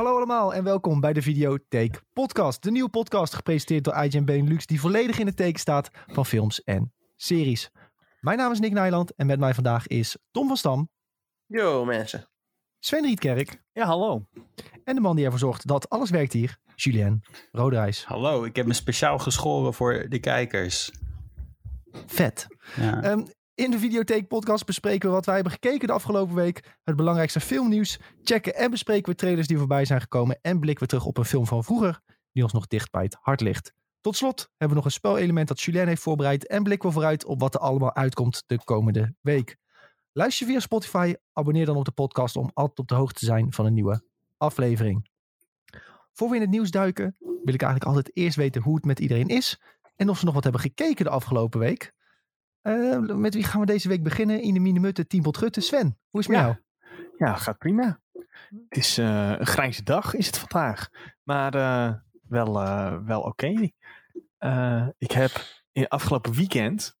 Hallo allemaal en welkom bij de Videotheek Podcast. De nieuwe podcast gepresenteerd door IGN Benelux die volledig in het teken staat van films en series. Mijn naam is Nick Nijland en met mij vandaag is Tom van Stam, Yo mensen. Sven Rietkerk Ja, hallo. en de man die ervoor zorgt dat alles werkt hier, Julien Roderijs. Hallo, ik heb me speciaal geschoren voor de kijkers. Vet. Ja. Ehm, in de Videotheek Podcast bespreken we wat wij hebben gekeken de afgelopen week, het belangrijkste filmnieuws, checken en bespreken we trailers die voorbij zijn gekomen en blikken we terug op een film van vroeger die ons nog dicht bij het hart ligt. Tot slot hebben we nog een spelelement dat Julien heeft voorbereid en blikken we vooruit op wat er allemaal uitkomt de komende week. Luister via Spotify, abonneer dan op de podcast om altijd op de hoogte te zijn van een nieuwe aflevering. Voor we in het nieuws duiken, wil ik eigenlijk altijd eerst weten hoe het met iedereen is en of ze nog wat hebben gekeken de afgelopen week. Eh, met wie gaan we deze week beginnen? In de Minimutte, Team Rutte. Sven, hoe is het met Ja. jou? Ja, gaat prima. Het is eh, een grijze dag is het vandaag. Maar eh, wel, wel oké. Ik heb in afgelopen weekend...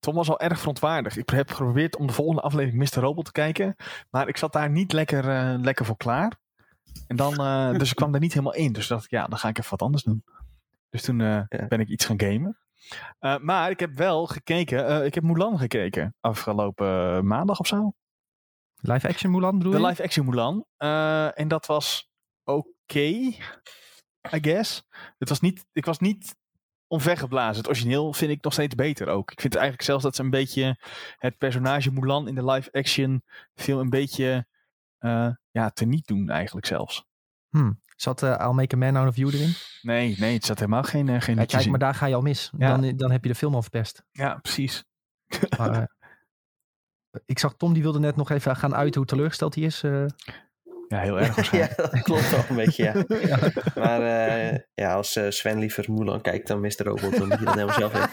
Tom was al erg verontwaardigd. Ik heb geprobeerd om de volgende aflevering Mr. Robot te kijken. Maar ik zat daar niet lekker, lekker voor klaar. En dan, dus ik kwam daar niet helemaal in. Dus dacht ik, ja, dan ga ik even wat anders doen. Dus toen Ja. ben ik iets gaan gamen. Eh, maar ik heb wel gekeken. eh, ik heb Mulan gekeken. Afgelopen maandag of zo. Live action Mulan bedoel De live action Mulan. Eh, en dat was oké, I guess. Het was niet, ik was niet omvergeblazen. Het origineel vind ik nog steeds beter ook. Ik vind eigenlijk zelfs dat ze een beetje het personage Mulan in de live action film een beetje eh ja, teniet doen eigenlijk zelfs. Zat eh I'll Make a Man Out of You erin? Nee, nee, het zat helemaal geen, eh, geen Ja, kijk, in. maar daar ga je al mis. Ja. Dan, dan heb je de film al verpest. Ja, precies. Maar, eh, ik zag Tom, die wilde net nog even gaan uiten hoe teleurgesteld hij is. Ja, heel erg waarschijnlijk. Ja, dat klopt wel een beetje, ja. Maar eh, ja, als eh, Sven liever Mulan kijkt dan Mr. Robot, dan moet je dat helemaal zelf weten.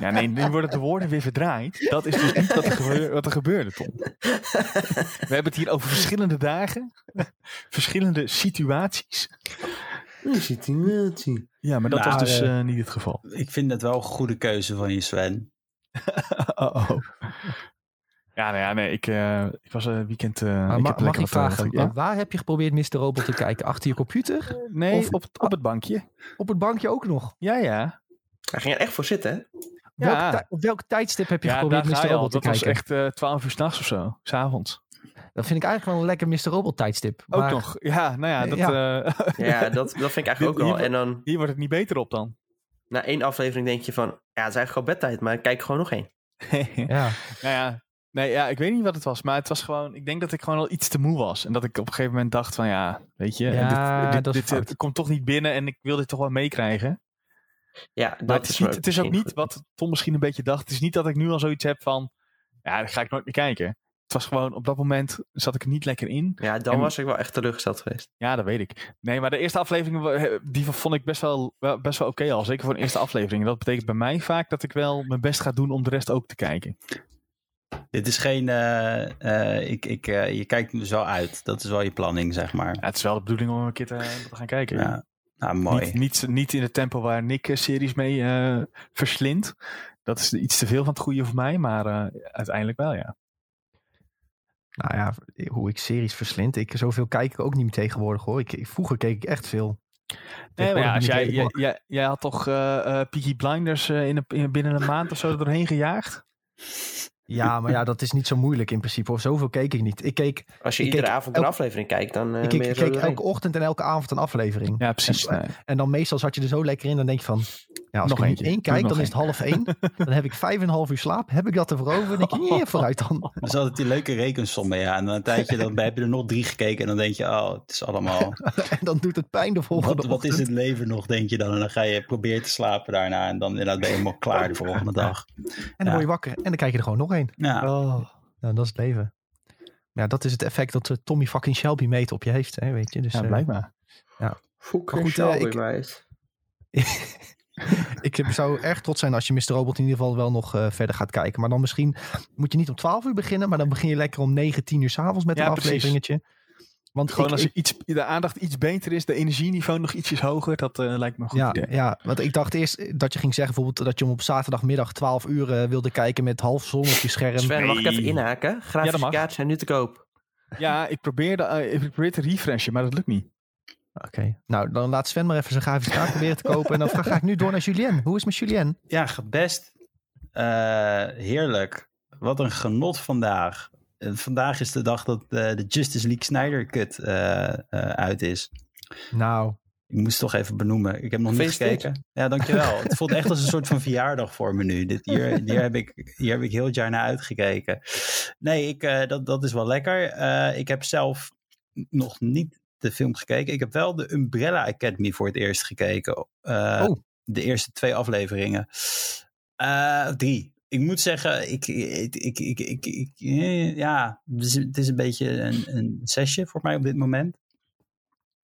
Ja, nee, nu worden de woorden weer verdraaid. Dat is dus niet wat er, gebeur- wat er gebeurde, Tom. We hebben het hier over verschillende dagen, verschillende situaties. Een situatie. Ja, maar dat Nou, was dus eh, niet het geval. Ik vind het wel een goede keuze van je, Sven. oh, oh. Ja, nou ja, nee, ik, eh, ik was een weekend. eh Maar ik ma- heb mag lekker ik eh, vragen, ja? eh, waar heb je geprobeerd Mr. Robot te kijken? Achter je computer? Nee, of- op, het, op het bankje. Op het bankje ook nog? Ja, ja. Hij ging er echt voor zitten, hè? Welk Ja. op welk tijdstip heb je ja, geprobeerd daar Mr. al. Robot te Dat was kijken? echt eh 12 uur s'nachts of zo, s'avonds. Dat vind ik eigenlijk wel een lekker Mr. Robot tijdstip. Ook Maar- nog. Ja, nou ja, dat, Ja. eh, Ja, dat, dat vind ik eigenlijk ook wel. En dan hier wordt het niet beter op dan. na één aflevering denk je van, ja, het is eigenlijk al bedtijd, maar ik kijk gewoon nog één. Ja. Nou ja, nee, ja, ik weet niet wat het was, maar het was gewoon, ik denk dat ik gewoon al iets te moe was. En dat ik op een gegeven moment dacht van ja, weet je, Ja, dit, dit, komt toch niet binnen en ik wil dit toch wel meekrijgen. Ja, dat Maar het is, niet, het is ook niet wat Tom misschien een beetje dacht. Het is niet dat ik nu al zoiets heb van, ja, daar ga ik nooit meer kijken. Het was gewoon, op dat moment zat ik er niet lekker in. Ja, dan En- was ik wel echt teleurgesteld geweest. Ja, dat weet ik. Nee, maar de eerste aflevering, die vond ik best wel, wel- best wel oké al. Zeker voor een eerste aflevering. En dat betekent bij mij vaak dat ik wel mijn best ga doen om de rest ook te kijken. Dit is geen... eh, eh, ik, ik, eh, je kijkt er zo uit. Dat is wel je planning, zeg maar. Ja, het is wel de bedoeling om een keer te, te gaan kijken. ja. Nou, mooi. Niet, niet, niet in het tempo waar Nick series mee eh verslindt. Dat is iets te veel van het goede voor mij, maar eh, uiteindelijk wel, ja. Nou ja, hoe ik series verslind. Ik, zoveel kijk ik ook niet meer tegenwoordig hoor. Ik, vroeger keek ik echt veel. Nee, maar ja, als jij, jij, jij, jij had toch eh eh, Peaky Blinders eh, in een, in- binnen een maand of zo er doorheen gejaagd? Ja, maar ja, dat is niet zo moeilijk in principe. Of zoveel keek ik niet. Ik keek, Als je Ik iedere keek avond een elk- aflevering kijkt, dan eh ik keek, ik keek elke ochtend en elke avond een aflevering. Ja, precies. En- nee. En dan meestal zat je er zo lekker in. Dan denk je van, ja, als Nog ik eentje. één kijk, dan is het half één. Dan heb ik vijf en een half uur slaap. Heb ik dat ervoor over? Dan denk je, nee, vooruit dan. Dat is altijd die leuke rekensommen, ja. En dan een tijdje dan heb je er nog drie gekeken en dan denk je, oh, het is allemaal... En dan doet het pijn de volgende Wat, wat is het leven nog, denk je dan? En dan ga je proberen te slapen daarna en dan inderdaad ben je helemaal klaar de volgende dag. En dan Ja. word je wakker en dan kijk je er gewoon nog Ja, Oh, nou, dat is het leven. Ja, dat is het effect dat eh, Tommy fucking Shelby meet op je heeft, hè, weet je. Dus, Ja, eh, blijkbaar. Maar goed, eh, Shelby ik- meid. ik zou erg trots zijn als je Mr. Robot in ieder geval wel nog eh, verder gaat kijken. Maar dan misschien moet je niet om 12 uur beginnen, maar dan begin je lekker om 9, 10 uur s'avonds met Ja, een precies. afleveringetje. Want Gewoon ik, als ik- je iets, de aandacht iets beter is, de energieniveau nog ietsjes hoger, dat eh, lijkt me een goed ja, idee. ja, want ik dacht eerst dat je ging zeggen bijvoorbeeld dat je hem op zaterdagmiddag 12 uur eh, wilde kijken met half zon op je scherm. Sven, mag ik even inhaken? Ja, dat Grafische mag. kaarten zijn nu te koop. Ja, ik probeerde, eh, ik probeerde te refreshen, maar dat lukt niet. Oké, nou dan laat Sven maar even zijn grafisch kaart proberen te kopen. En dan ga ik nu door naar Julien. Hoe is het met Julien? Ja, best. Eh, heerlijk. Wat een genot vandaag. Eh, vandaag is de dag dat eh, de Justice League Snyder Cut eh, uit is. Nou, Ik moest het toch even benoemen. Ik heb nog niet gekeken. Ja, dankjewel. het voelt echt als een soort van verjaardag voor me nu. Dit, hier, hier, heb ik, hier heb ik heel het jaar naar uitgekeken. Nee, ik, dat, dat is wel lekker. Ik heb zelf nog niet de film gekeken. Ik heb wel de Umbrella Academy voor het eerst gekeken. Oh. De eerste twee afleveringen. Drie. Ik moet zeggen, ik, ik, ik, ik, eh, ja, het is, een beetje een, een zesje voor mij op dit moment.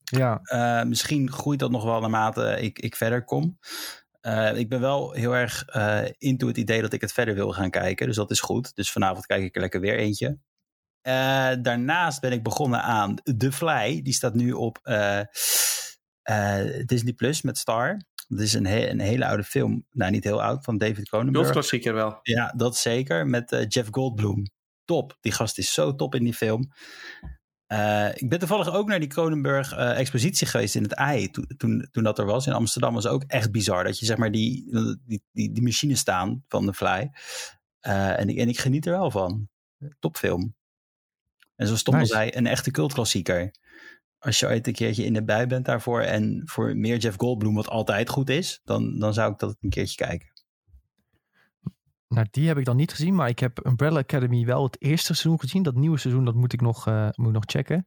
ja. Eh, misschien groeit dat nog wel naarmate ik, ik verder kom. Eh, ik ben wel heel erg eh into het idee dat ik het verder wil gaan kijken. Dus dat is goed. Dus vanavond kijk ik er lekker weer eentje. Daarnaast ben ik begonnen aan The Fly. Die staat nu op Disney Plus met Star. Dat is een, he- een hele oude film. Nou, niet heel oud, van David Cronenberg. Cultklassieker wel. Ja, dat zeker. Met eh, Jeff Goldblum. Top. Die gast is zo top in die film. Eh, ik ben toevallig ook naar die Kronenberg eh, expositie geweest in het AI. Toen, toen, toen dat er was in Amsterdam was ook echt bizar. Dat je zeg maar die, die, die, die machines staan van de Fly. Eh, en, ik, en ik geniet er wel van. Topfilm. En zoals Tom al zei, een echte cultklassieker. Als je ooit een keertje in de bui bent daarvoor en voor meer Jeff Goldblum, wat altijd goed is, dan, dan zou ik dat een keertje kijken. Nou, die heb ik dan niet gezien, maar ik heb Umbrella Academy wel het eerste seizoen gezien. Dat nieuwe seizoen, dat moet ik nog, eh, moet nog checken.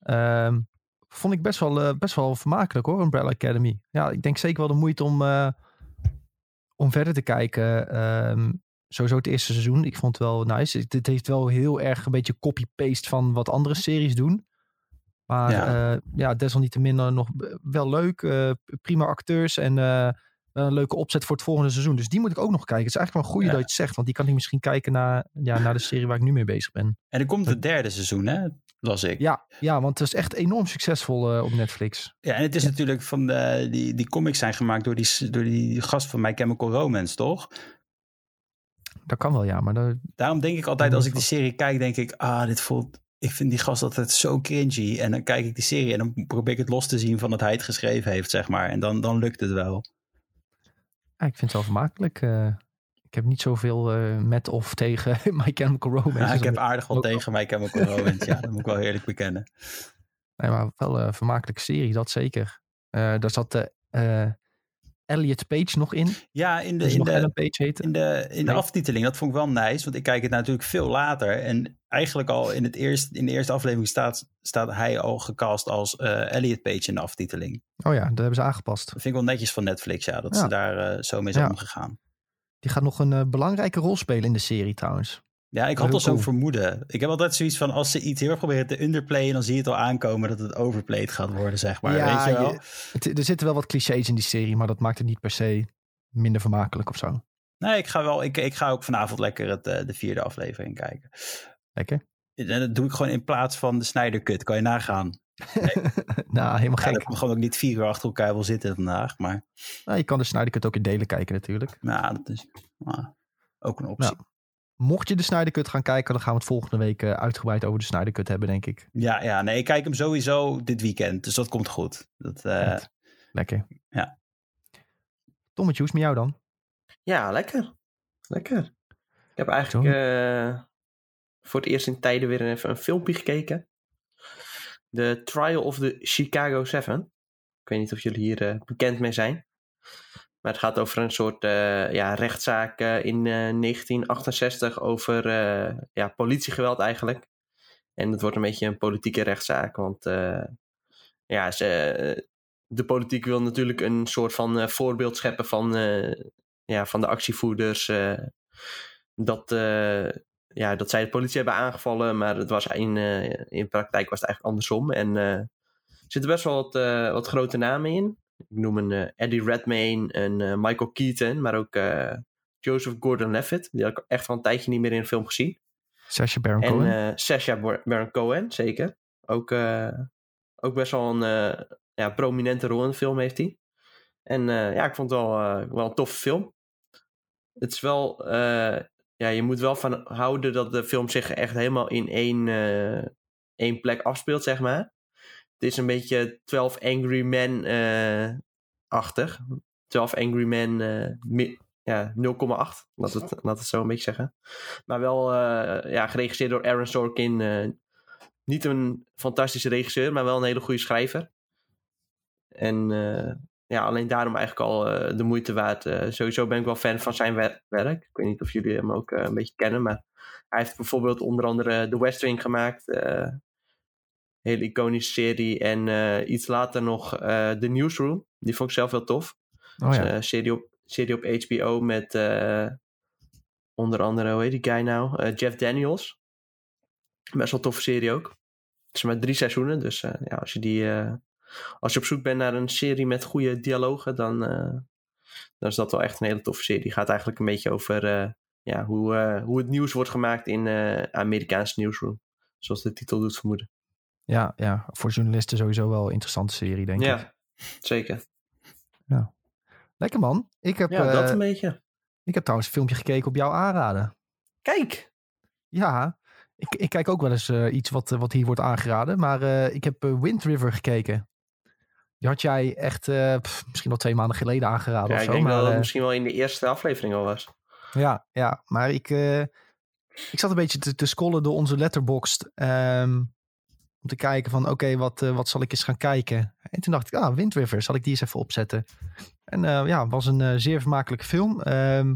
Ehm, vond ik best wel, eh, best wel vermakelijk hoor, Umbrella Academy. Ja, ik denk zeker wel de moeite om, eh, om verder te kijken. Ehm, sowieso het eerste seizoen, ik vond het wel nice. Dit heeft wel heel erg een beetje copy-paste van wat andere series doen. Maar Ja. ja desalniettemin eh, nog wel leuk. eh, prima acteurs en eh, wel een leuke opzet voor het volgende seizoen. Dus die moet ik ook nog kijken. Het is eigenlijk wel een goede Ja. dat je het zegt. Want die kan ik misschien kijken naar, ja, naar de serie waar ik nu mee bezig ben. En er komt het derde seizoen, hè? Las ik. Ja, ja want het is echt enorm succesvol eh, op Netflix. Ja, en het is natuurlijk van de, die, die comics zijn gemaakt door die, door die gast van My Chemical Romance, toch? Dat kan wel, ja. Maar dat, Daarom denk ik altijd als ik die serie kijk, denk ik, ah, dit voelt, ik vind die gast altijd zo cringy. En dan kijk ik die serie en dan probeer ik het los te zien van dat hij het geschreven heeft, zeg maar. En dan, dan lukt het wel. ja, ik vind het wel vermakelijk. eh. ik heb niet zoveel eh, met of tegen My Chemical Romance. Ja, ik heb aardig wat tegen My Chemical Romance, ja. Dat moet ik wel eerlijk bekennen. Nee, maar wel een vermakelijke serie, dat zeker. Eh, daar zat de Elliot Page nog in. Ja, in de, Dus in de, Page heette. In de, in de Nee. aftiteling, dat vond ik wel nice, want ik kijk het natuurlijk veel later. En eigenlijk al in, het eerst, in de eerste aflevering staat, staat hij al gecast als eh, Elliot Page in de aftiteling. Oh ja, dat hebben ze aangepast. Dat vind ik wel netjes van Netflix, ja, dat Ja. ze daar eh, zo mee zijn Ja. omgegaan. Die gaat nog een eh, belangrijke rol spelen in de serie trouwens. Ja, ik had al zo'n cool. vermoeden. Ik heb altijd zoiets van, als ze iets heel erg proberen te underplayen, dan zie je het al aankomen dat het overplayed gaat worden, zeg maar. Ja, Weet je wel? je- Het, er zitten wel wat clichés in die serie, maar dat maakt het niet per se minder vermakelijk of zo. Nee, ik ga, wel, ik, ik ga ook vanavond lekker het, eh, de vierde aflevering kijken. Lekker. En dat doe ik gewoon in plaats van de Snyder Cut. Kan je nagaan. nou, helemaal gek. dat ik gewoon ook niet vier uur achter elkaar wil zitten vandaag. Maar Nou, je kan de Snyder Cut ook in delen kijken natuurlijk. nou, dat is ook een optie. Nou, mocht je de Snyder Cut gaan kijken, dan gaan we het volgende week eh, uitgebreid over de Snyder Cut hebben, denk ik. Ja, ja, nee, ik kijk hem sowieso dit weekend. Dus dat komt goed. Dat, eh, Goed. Lekker. Ja. Tommetje, hoe is het met jou dan? Ja, lekker. Lekker. Ik heb eigenlijk eh, voor het eerst in tijden weer even een filmpje gekeken. The Trial of the Chicago 7. Ik weet niet of jullie hier eh, bekend mee zijn. Maar het gaat over een soort eh, ja, rechtszaak eh, in eh, 1968 over eh, ja, politiegeweld eigenlijk. En het wordt een beetje een politieke rechtszaak, want ja, ze, de politiek wil natuurlijk een soort van voorbeeld scheppen van, ja, van de actievoerders. dat, ja, dat zij de politie hebben aangevallen, maar het was in, in praktijk was het eigenlijk andersom. En er zitten best wel wat, wat grote namen in. Ik noem een eh, Eddie Redmayne, en eh, Michael Keaton, maar ook eh, Joseph Gordon-Levitt. Die had ik echt al een tijdje niet meer in een film gezien. Sacha Baron En Cohen? eh Bar- Baron Cohen, zeker. Ook, eh, ook best wel een eh, ja, prominente rol in de film heeft hij. En eh, ja, ik vond het wel, eh, wel een toffe film. Het is wel... eh, ja, je moet wel van houden dat de film zich echt helemaal in één, eh, één plek afspeelt, zeg maar. Is een beetje 12 Angry Men-achtig. 12 Angry Men eh, mi- ja, 0,8. Laat het, laat het zo een beetje zeggen. Maar wel eh, ja, geregisseerd door Aaron Sorkin. eh, niet een fantastische regisseur, maar wel een hele goede schrijver. En eh, ja, alleen daarom eigenlijk al eh, de moeite waard. Eh, sowieso ben ik wel fan van zijn wer- werk. Ik weet niet of jullie hem ook eh, een beetje kennen, maar hij heeft bijvoorbeeld onder andere The West Wing gemaakt. Eh hele iconische serie. En eh, iets later nog eh The Newsroom. Die vond ik zelf wel tof. Oh ja. een serie op, serie op HBO met eh, onder andere, hoe heet die guy nou? Eh, Jeff Daniels. Best wel toffe serie ook. Het is maar drie seizoenen, dus eh, ja, als je die... eh, als je op zoek bent naar een serie met goede dialogen, dan, eh, dan is dat wel echt een hele toffe serie. Die gaat eigenlijk een beetje over eh, ja, hoe, eh, hoe het nieuws wordt gemaakt in eh Amerikaanse newsroom. Zoals de titel doet vermoeden. Ja, ja, voor journalisten sowieso wel een interessante serie, denk ik. Ja, zeker. Lekker man. Ik heb, Ja, dat eh, een beetje. ik heb trouwens een filmpje gekeken op jouw aanraden. Kijk! Ja, ik, ik kijk ook wel eens eh, iets wat, wat hier wordt aangeraden. Maar eh, ik heb Wind River gekeken. Die had jij echt pff, misschien al twee maanden geleden aangeraden Ja, of ik denk maar, dat het misschien wel in de eerste aflevering al was. Ja, ja, maar ik, ik zat een beetje te, te scrollen door onze letterboxd. ehm, om te kijken van, oké, wat, eh, wat zal ik eens gaan kijken? En toen dacht ik, ah, Wind River, zal ik die eens even opzetten? En eh, ja, het was een eh, zeer vermakelijke film. Ehm,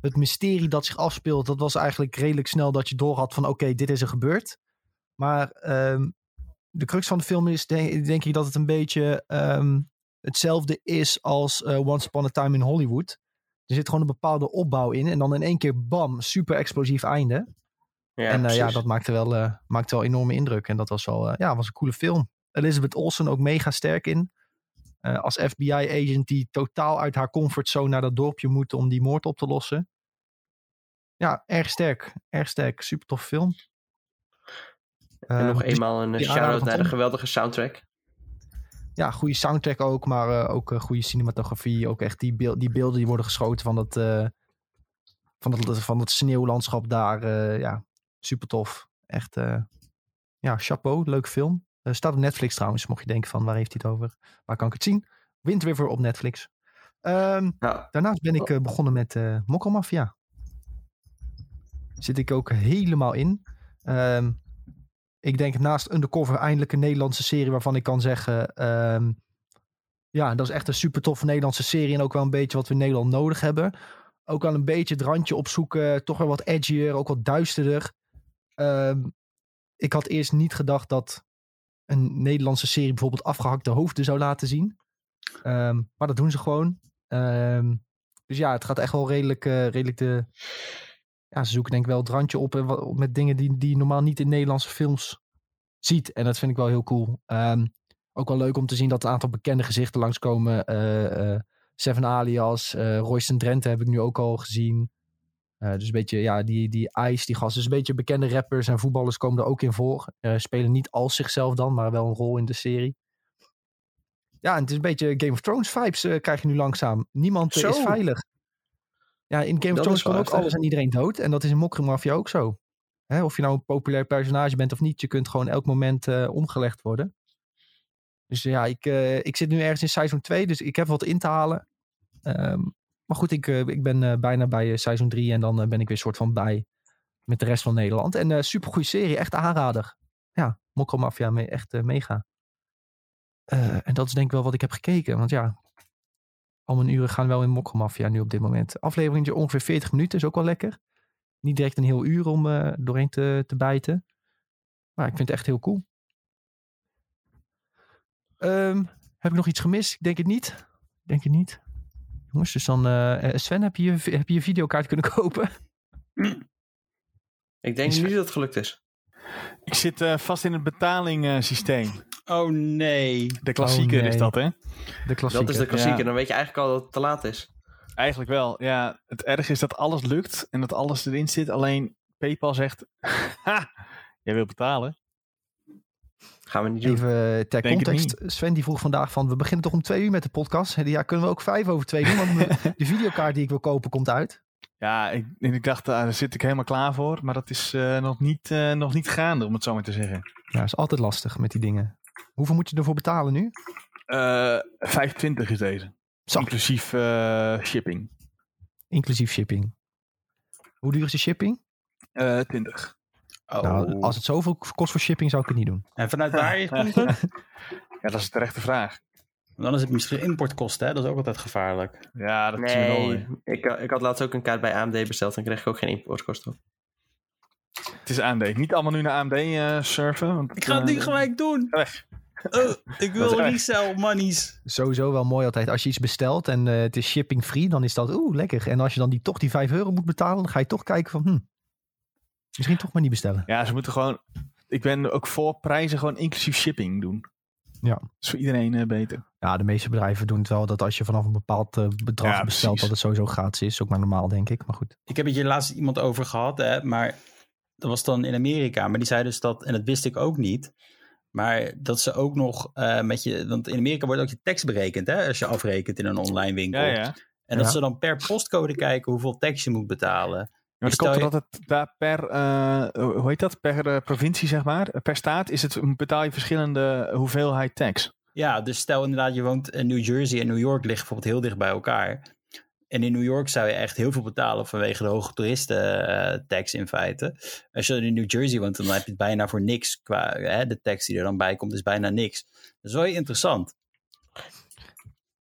het mysterie dat zich afspeelt, dat was eigenlijk redelijk snel dat je door had van, oké, dit is er gebeurd. Maar ehm, de crux van de film is, denk, ik, dat het een beetje ehm, hetzelfde is als Once Upon a Time in Hollywood. Er zit gewoon een bepaalde opbouw in. En dan in één keer bam, super explosief einde. Ja, en eh, ja, dat maakte wel, eh, maakte wel enorme indruk. En dat was wel eh, ja, was een coole film. Elizabeth Olsen ook mega sterk in. Als FBI-agent die totaal uit haar comfortzone naar dat dorpje moet om die moord op te lossen. Ja, erg sterk. Erg sterk. Super tof film. En nog dus eenmaal een shout-out naar de geweldige soundtrack. ja, goede soundtrack ook, maar ook goede cinematografie. Ook echt die, beeld, die beelden die worden geschoten van dat, van dat, van dat sneeuwlandschap daar. ja, super tof. Echt, eh, ja, chapeau. Leuke film. Eh, staat op Netflix trouwens, mocht je denken van waar heeft hij het over? Waar kan ik het zien? Wind River op Netflix. Ehm, daarnaast ben ik eh, begonnen met eh Mokkelmafia. Zit ik ook helemaal in. Ehm, ik denk naast Undercover eindelijk een Nederlandse serie waarvan ik kan zeggen... ehm, ja, dat is echt een super toffe Nederlandse serie. En ook wel een beetje wat we in Nederland nodig hebben. Ook wel een beetje het randje opzoeken. Toch wel wat edgier, ook wat duisterder. Ehm, ik had eerst niet gedacht dat een Nederlandse serie bijvoorbeeld afgehakte hoofden zou laten zien. Ehm, maar dat doen ze gewoon. Ehm, dus ja, het gaat echt wel redelijk, eh, redelijk de... Ja, ze zoeken denk ik wel het randje op eh, wa- met dingen die, die je normaal niet in Nederlandse films ziet. En dat vind ik wel heel cool. Ook wel leuk om te zien dat een aantal bekende gezichten langskomen. eh eh Seven Alias, eh Royston Drenthe heb ik nu ook al gezien. Eh, dus een beetje, ja, die, die Ice, die gasten. Dus een beetje bekende rappers en voetballers komen er ook in voor. Eh, spelen niet als zichzelf dan, maar wel een rol in de serie. Ja, en het is een beetje Game of Thrones vibes eh, krijg je nu langzaam. Niemand is veilig. Ja, in Game of Dat Thrones kan ook alles en iedereen dood. En dat is in Mokkermafia ook zo. Hè, of je nou een populair personage bent of niet, je kunt gewoon elk moment omgelegd worden. Dus ja, ik, ik zit nu ergens in seizoen 2, dus ik heb wat in te halen. Ehm, maar goed, ik, eh, ik ben eh, bijna bij eh, seizoen 3 en dan ben ik weer soort van bij met de rest van Nederland. En eh super goede serie, echt aanrader. Ja, Mokkermafia, me, echt mega. En dat is denk ik wel wat ik heb gekeken, want ja, al mijn uren gaan wel in Mokkermafia nu op dit moment. Afleveringje ongeveer 40 minuten, is ook wel lekker. Niet direct een heel uur om doorheen te, te bijten. Maar ik vind het echt heel cool. Ehm, heb ik nog iets gemist? Ik denk het niet. Ik denk het niet. Jongens, dus dan... eh, eh, Sven, heb je, je- heb je je videokaart kunnen kopen? ik denk niet dat het gelukt is. Ik zit eh, vast in het betalingsysteem. Oh nee. De klassieker nee. is dat, hè? De klassieker. Dat is de klassieker. Ja. Dan weet je eigenlijk al dat het te laat is. Eigenlijk wel. Ja, het erg is dat alles lukt en dat alles erin zit. Alleen PayPal zegt, ha, jij wil betalen. Gaan we niet doen. Even eh, ter Denk context. Sven die vroeg vandaag van, we beginnen toch om twee uur met de podcast? Ja, kunnen we ook vijf over twee doen? Want de videokaart die ik wil kopen komt uit. Ja, ik, en ik dacht, ah, daar zit ik helemaal klaar voor. Maar dat is eh, nog, niet, eh, nog niet gaande, om het zo maar te zeggen. Ja, is altijd lastig met die dingen. Hoeveel moet je ervoor betalen nu? Eh 25 is deze. Zo, Inclusief eh, shipping. inclusief shipping. Hoe duur is de shipping? Eh 20. Oh. Nou, als het zoveel kost voor shipping, zou ik het niet doen. En vanuit waar komt het? Ja, dat is een terechte vraag. Dan is het misschien importkosten, hè? Dat is ook altijd gevaarlijk. Ja, dat is wel. Nee, ik, ik had laatst ook een kaart bij AMD besteld en kreeg ik ook geen importkosten op. Het is AMD. Niet allemaal nu naar AMD eh, surfen. Want, Ik ga het eh, niet gelijk doen. weg. Oh, ik wil resell monies. Sowieso wel mooi altijd. Als je iets bestelt en eh, het is shipping free, dan is dat oeh, lekker. En als je dan die, toch die 5 euro moet betalen, dan ga je toch kijken van, hm, misschien toch maar niet bestellen. Ja, ze moeten gewoon. Ik ben ook voor prijzen gewoon inclusief shipping doen. Ja. Dat is voor iedereen eh, beter. Ja, de meeste bedrijven doen het wel dat als je vanaf een bepaald eh, bedrag Ja, bestelt, precies. dat het sowieso gratis is. Ook maar normaal, denk ik. Maar goed. Ik heb het hier laatst iemand over gehad, hè, maar dat was dan in Amerika. Maar die zei dus dat, en dat wist ik ook niet, maar dat ze ook nog eh, met je, want in Amerika wordt ook je tekst berekend, hè, als je afrekent in een online winkel. Ja, ja. En dat Ja. ze dan per postcode kijken hoeveel tekst je moet betalen. Maar dan komt er altijd daar per, eh, hoe heet dat? Per eh, provincie, zeg maar. Per staat is het, betaal je verschillende hoeveelheid tax. Ja, dus stel inderdaad, je woont in New Jersey en New York liggen bijvoorbeeld heel dicht bij elkaar. En in New York zou je echt heel veel betalen vanwege de hoge toeristentax in feite. Als je in New Jersey woont, dan heb je het bijna voor niks. Qua, hè, de tax die er dan bij komt is bijna niks. Dat is wel interessant.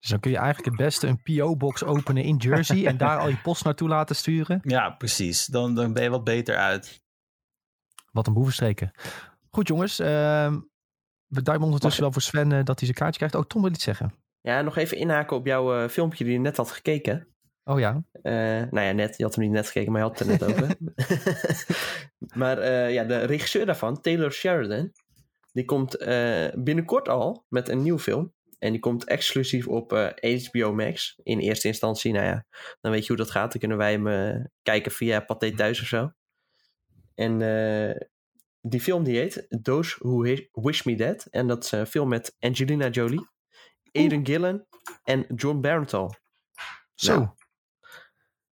Dus dan kun je eigenlijk het beste een PO-box openen in Jersey en daar al je post naartoe laten sturen. Ja, precies. Dan, dan ben je wat beter uit. Wat een boevenstreken. Goed jongens, ehm, we duimen ondertussen wel voor Sven eh, dat hij zijn kaartje krijgt. Oh, Tom wil iets zeggen. Ja, nog even inhaken op jouw eh, filmpje die je net had gekeken. Oh ja, Eh, nou ja, net. Je had hem niet net gekeken, maar je had het er net over. maar eh, ja, de regisseur daarvan, Taylor Sheridan, die komt eh, binnenkort al met een nieuw film. En die komt exclusief op eh, HBO Max. In eerste instantie, nou ja, dan weet je hoe dat gaat. Dan kunnen wij hem eh, kijken via Pathé Thuis of zo. En eh, die film die heet Those Who Wish Me Dead. En dat is een film met Angelina Jolie, Aidan Gillen en John Barenthal. zo. Nou,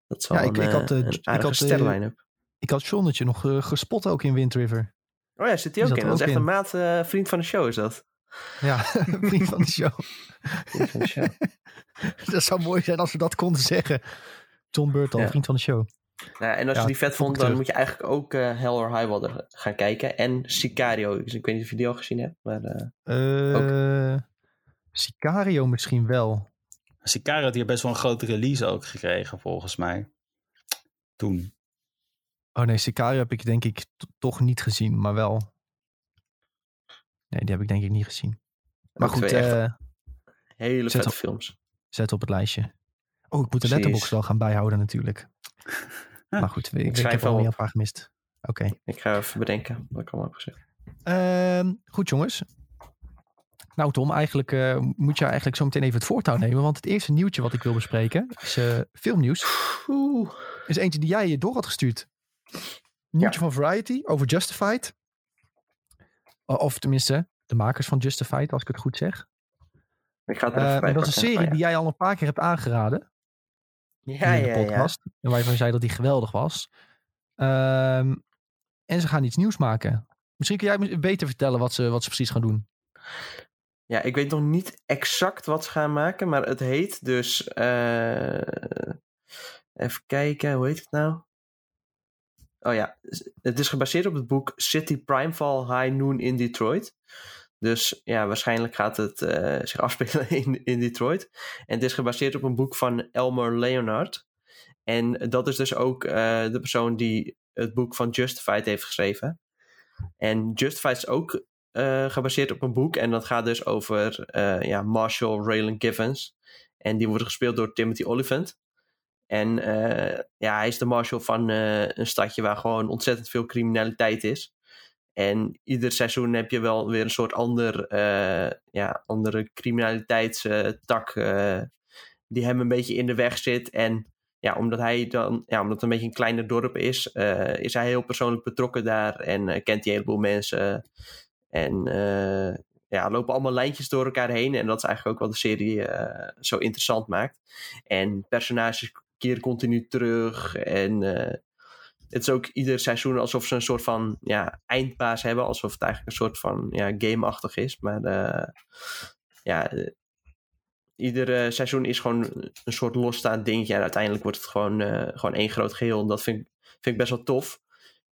Dat Ja, ik- een, ik had, eh, eh, een ik aardige had, eh, sterrenline-up. Ik had Jonnetje nog eh, gespot ook in Wind River. Oh ja, zit hij ook in. Dat is echt een maat, eh, vriend van de show is dat. Ja, vriend van de show. Vriend van de show. Dat zou mooi zijn als we dat konden zeggen. John Burton, Ja. vriend van de show. Nou, en als Ja, je die vet vond, dan terug. moet je eigenlijk ook eh Hell or High Water gaan kijken. En Sicario. Dus ik weet niet of je die al gezien hebt. Maar eh, Eh Sicario misschien wel. Sicario had hier best wel een grote release ook gekregen, volgens mij. Toen. Oh nee, Sicario heb ik denk ik toch niet gezien, maar wel. Nee, die heb ik denk ik niet gezien. Maar ook goed, eh, hele vette op- films. zet op het lijstje. Oh, ik moet de letterbox wel gaan bijhouden natuurlijk. Maar goed, ik, ik, schrijf heb wel al op. een paar gemist. Oké. Ik ga even bedenken wat ik allemaal heb gezegd. Ehm, goed jongens. Nou Tom, eigenlijk eh, moet je eigenlijk zo meteen even het voortouw nemen. Want het eerste nieuwtje wat ik wil bespreken is eh, filmnieuws. Oeh. Is eentje die jij door had gestuurd. Nieuwtje van Variety over Justified. Of tenminste, de makers van Justified, als ik het goed zeg. Ik ga het er Eh, even dat is een serie die jij al een paar keer hebt aangeraden. ja. in Ja, de ja, ja. podcast. En waarvan je zei dat die geweldig was. Ehm, en ze gaan iets nieuws maken. Misschien kun jij beter vertellen wat ze, wat ze precies gaan doen. Ja, ik weet nog niet exact wat ze gaan maken, maar het heet dus. eh, even kijken, hoe heet het nou? Oh ja, het is gebaseerd op het boek City Primeval High Noon in Detroit. Dus ja, waarschijnlijk gaat het eh, zich afspelen in, in Detroit. En het is gebaseerd op een boek van Elmer Leonard. En dat is dus ook eh, de persoon die het boek van Justified heeft geschreven. En Justified is ook eh, gebaseerd op een boek. En dat gaat dus over ja, Marshall Raylan Givens. En die wordt gespeeld door Timothy Olyphant. En eh, ja, hij is de Marshall van eh, een stadje waar gewoon ontzettend veel criminaliteit is. En ieder seizoen heb je wel weer een soort ander, eh, ja, andere criminaliteitstak eh, die hem een beetje in de weg zit. En ja, omdat hij dan, ja, omdat het een beetje een kleiner dorp is, is hij heel persoonlijk betrokken daar en kent hij heleboel mensen. En ja, lopen allemaal lijntjes door elkaar heen. En dat is eigenlijk ook wat de serie zo interessant maakt. En personages keren continu terug. En eh, het is ook ieder seizoen alsof ze een soort van ja, eindbaas hebben. Alsof het eigenlijk een soort van ja, game-achtig is. Maar uh, ja, uh, ieder seizoen is gewoon een soort losstaand dingetje. En uiteindelijk wordt het gewoon, gewoon één groot geheel. En dat vind, vind ik best wel tof.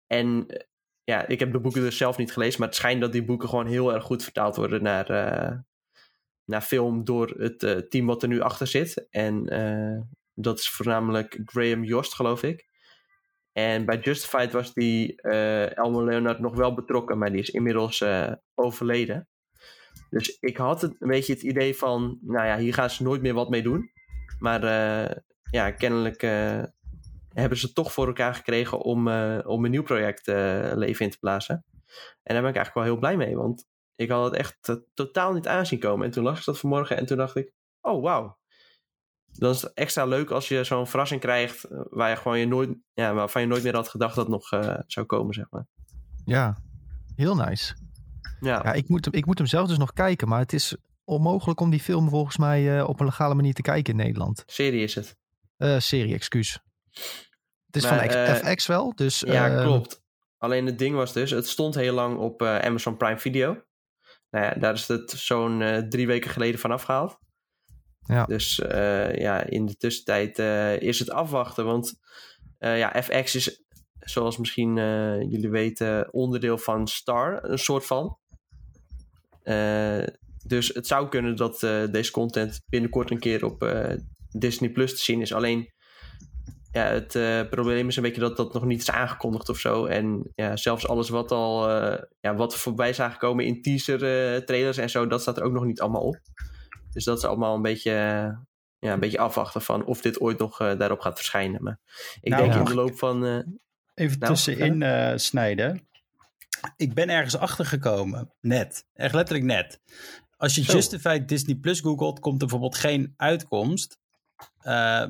En ja, ik heb de boeken dus zelf niet gelezen. Maar het schijnt dat die boeken gewoon heel erg goed vertaald worden naar, naar film door het team wat er nu achter zit. En dat is voornamelijk Graham Jost, geloof ik. En bij Justified was die uh, Elmo Leonard nog wel betrokken, maar die is inmiddels uh, overleden. Dus ik had een beetje het idee van, nou ja, hier gaan ze nooit meer wat mee doen. Maar uh, ja, kennelijk hebben ze toch voor elkaar gekregen om, om een nieuw project leven in te blazen. En daar ben ik eigenlijk wel heel blij mee, want ik had het echt totaal niet aanzien komen. En toen las ik dat vanmorgen en toen dacht ik, oh wauw, dan is het extra leuk als je zo'n verrassing krijgt eh, waar je gewoon je nooit, ja, waarvan je nooit meer had gedacht dat het nog uh, zou komen, zeg maar. Ja, heel nice. Ja, ja ik, moet, ik moet hem zelf dus nog kijken, maar het is onmogelijk om die film volgens mij uh, op een legale manier te kijken in Nederland. Serie is het. Uh, serie, excuus. Het is maar, van FX wel, dus... Ja, klopt. Alleen het ding was dus, het stond heel lang op Amazon Prime Video. Nou ja, daar is het zo'n drie weken geleden van afgehaald. Ja. Dus uh, ja, in de tussentijd uh, is het afwachten. Want uh, ja, FX is, zoals misschien jullie weten, onderdeel van Star, een soort van. dus het zou kunnen dat deze content binnenkort een keer op Disney Plus te zien is. Alleen ja, het probleem is een beetje dat dat nog niet is aangekondigd of zo. En ja, zelfs alles wat al ja, wat voorbij zagen komen in teaser trailers en zo, dat staat er ook nog niet allemaal op. Dus dat is allemaal een beetje, ja, een beetje afwachten van of dit ooit nog uh, daarop gaat verschijnen. Maar ik nou, denk in de loop van. Uh, even nou, tussenin uh, snijden. Ik ben ergens achter gekomen, net. Echt letterlijk net. Als je Zo. Justified Disney Plus googelt, komt er bijvoorbeeld geen uitkomst.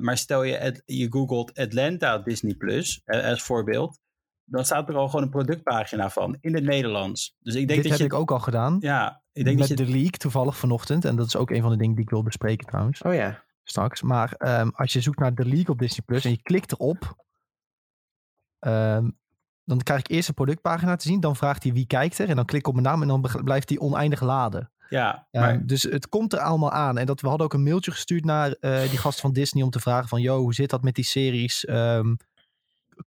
maar stel je, je googelt Atlanta Disney Plus als voorbeeld dan staat er al gewoon een productpagina van in het Nederlands. Dus ik denk Dit dat heb je, ik ook al gedaan. Ja, ik denk met dat je, de leak toevallig vanochtend. En dat is ook een van de dingen die ik wil bespreken trouwens. Oh ja. Straks. Maar um, als je zoekt naar de leak op Disney Plus en je klikt erop. Um, dan krijg ik eerst een productpagina te zien. Dan vraagt hij wie kijkt er. En dan klik ik op mijn naam en dan blijft hij oneindig laden. Ja, maar... Um, dus het komt er allemaal aan. En dat, we hadden ook een mailtje gestuurd naar uh, die gast van Disney om te vragen van... Yo, hoe zit dat met die series? Um,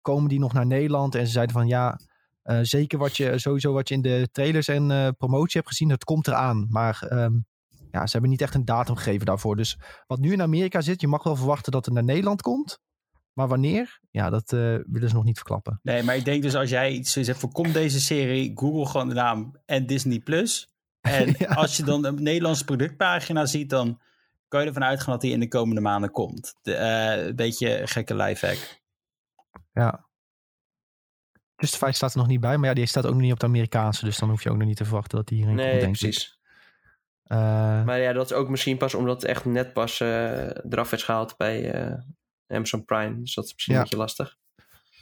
komen die nog naar Nederland? En ze zeiden van ja, uh, zeker wat je sowieso wat je in de trailers en uh, promotie hebt gezien, dat komt eraan. Maar um, ja, ze hebben niet echt een datum gegeven daarvoor. Dus wat nu in Amerika zit, je mag wel verwachten dat het naar Nederland komt. Maar wanneer? Ja, dat uh, willen ze nog niet verklappen. Nee, maar ik denk dus als jij iets zegt van kom deze serie, Google gewoon de naam en Disney Plus. En ja. als je dan een Nederlandse productpagina ziet, dan kan je ervan uitgaan dat die in de komende maanden komt. De, een beetje gekke lifehack. Ja. Justified staat er nog niet bij, maar ja, die staat ook nog niet op de Amerikaanse. Dus dan hoef je ook nog niet te verwachten dat die hierin nee, komt, denk precies. ik. Uh, maar ja, dat is ook misschien pas omdat het echt net pas uh, eraf is gehaald bij uh, Amazon Prime. Dus dat is misschien Ja. een beetje lastig.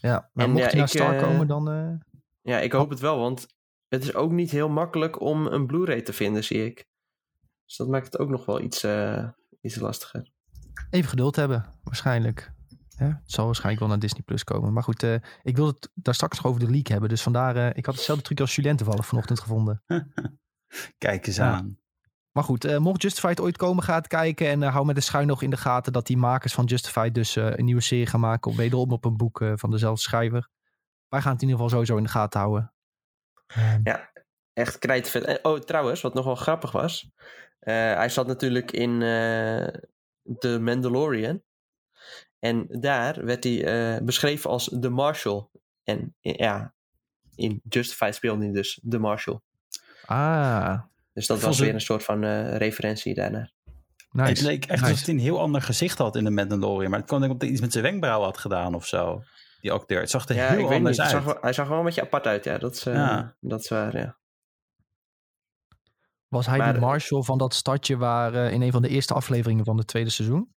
ja, maar En mocht ja, hij naar ik, Star eh, komen, dan... eh, Ja, ik hoop het wel, want het is ook niet heel makkelijk om een Blu-ray te vinden, zie ik. Dus dat maakt het ook nog wel iets, eh, iets lastiger. even geduld hebben, waarschijnlijk. Ja, het zal waarschijnlijk wel naar Disney Plus komen. Maar goed, eh, ik wilde het daar straks nog over de leak hebben. Dus vandaar, eh, ik had hetzelfde truc als Julien toevallig vanochtend gevonden. Kijk eens Ja. aan. Maar goed, eh, mocht Justified ooit komen, ga het kijken. En eh, hou met de schuin nog in de gaten dat die makers van Justified dus eh, een nieuwe serie gaan maken. Op, wederom op een boek eh, van dezelfde schrijver. Wij gaan het in ieder geval sowieso in de gaten houden. Ehm, Echt krijtvet. Oh, trouwens, wat nog wel grappig was. eh, hij zat natuurlijk in eh The Mandalorian. En daar werd hij eh, beschreven als The Marshal. En ja, in Justified speelde hij dus The Marshal. ah, Dus dat was weer een soort van eh, referentie daarnaar. nice. Het leek echt Nice. alsof hij een heel ander gezicht had in de Mandalorian. Maar het kwam denk ik omdat hij iets met zijn wenkbrauw had gedaan of zo. Die acteur. Het zag er Ja, heel ik weet anders niet. Uit. zag, hij zag wel een beetje apart uit, ja. Dat is, eh, Ja. Dat is waar, ja. Was hij maar- die Marshall van dat stadje waar eh, in een van de eerste afleveringen van het tweede seizoen?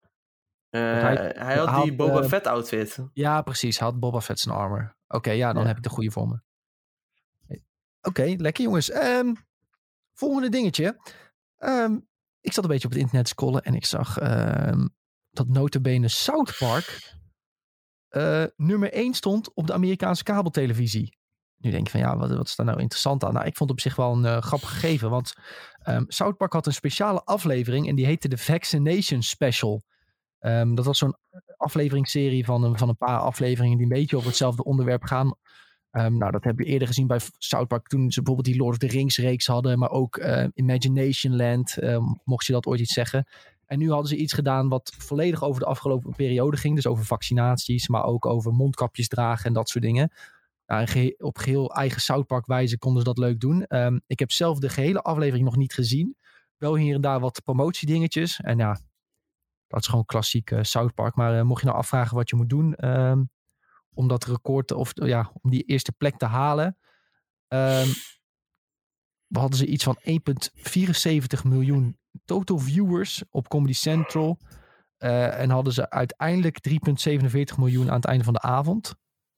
Eh, hij- hij, had die Boba eh, Fett outfit. Ja, precies. Hij had Boba Fett zijn armor. Oké, ja, dan Ja. heb ik de goede voor me. Oké, lekker jongens. Ehm, volgende dingetje. Ehm, ik zat een beetje op het internet te scrollen en ik zag ehm, dat notabene South Park eh, nummer 1 stond op de Amerikaanse kabeltelevisie. Nu denk je van ja, wat, wat is daar nou interessant aan? Nou, ik vond het op zich wel een uh, grappig gegeven. Want um, South Park had een speciale aflevering en die heette de Vaccination Special. Um, dat was zo'n afleveringsserie van een, van een paar afleveringen die een beetje over hetzelfde onderwerp gaan. Um, nou, dat heb je eerder gezien bij South Park toen ze bijvoorbeeld die Lord of the Rings reeks hadden, maar ook uh, Imagination Land, um, mocht je dat ooit iets zeggen. En nu hadden ze iets gedaan wat volledig over de afgelopen periode ging. Dus over vaccinaties, maar ook over mondkapjes dragen en dat soort dingen. Nou, op geheel eigen South Park wijze konden ze dat leuk doen. Ik heb zelf de gehele aflevering nog niet gezien. Wel hier en daar wat promotiedingetjes. En ja, dat is gewoon klassiek uh, South Park. Maar uh, mocht je nou afvragen wat je moet doen um, om dat record, of ja, om die eerste plek te halen. Um, we hadden ze iets van 1,74 miljoen total viewers op Comedy Central. En hadden ze uiteindelijk 3,47 miljoen aan het einde van de avond.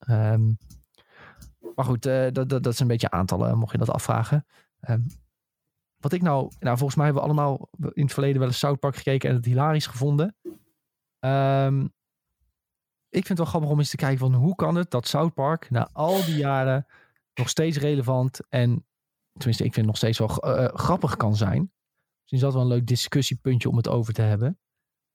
Um, maar goed, dat, dat, dat is een beetje aantallen, mocht je dat afvragen. Wat ik nou, nou, volgens mij hebben we allemaal in het verleden wel eens South Park gekeken en het hilarisch gevonden. Um, ik vind het wel grappig om eens te kijken van hoe kan het dat South Park na al die jaren nog steeds relevant en tenminste ik vind het nog steeds wel uh, grappig kan zijn. Dus is dat wel een leuk discussiepuntje om het over te hebben.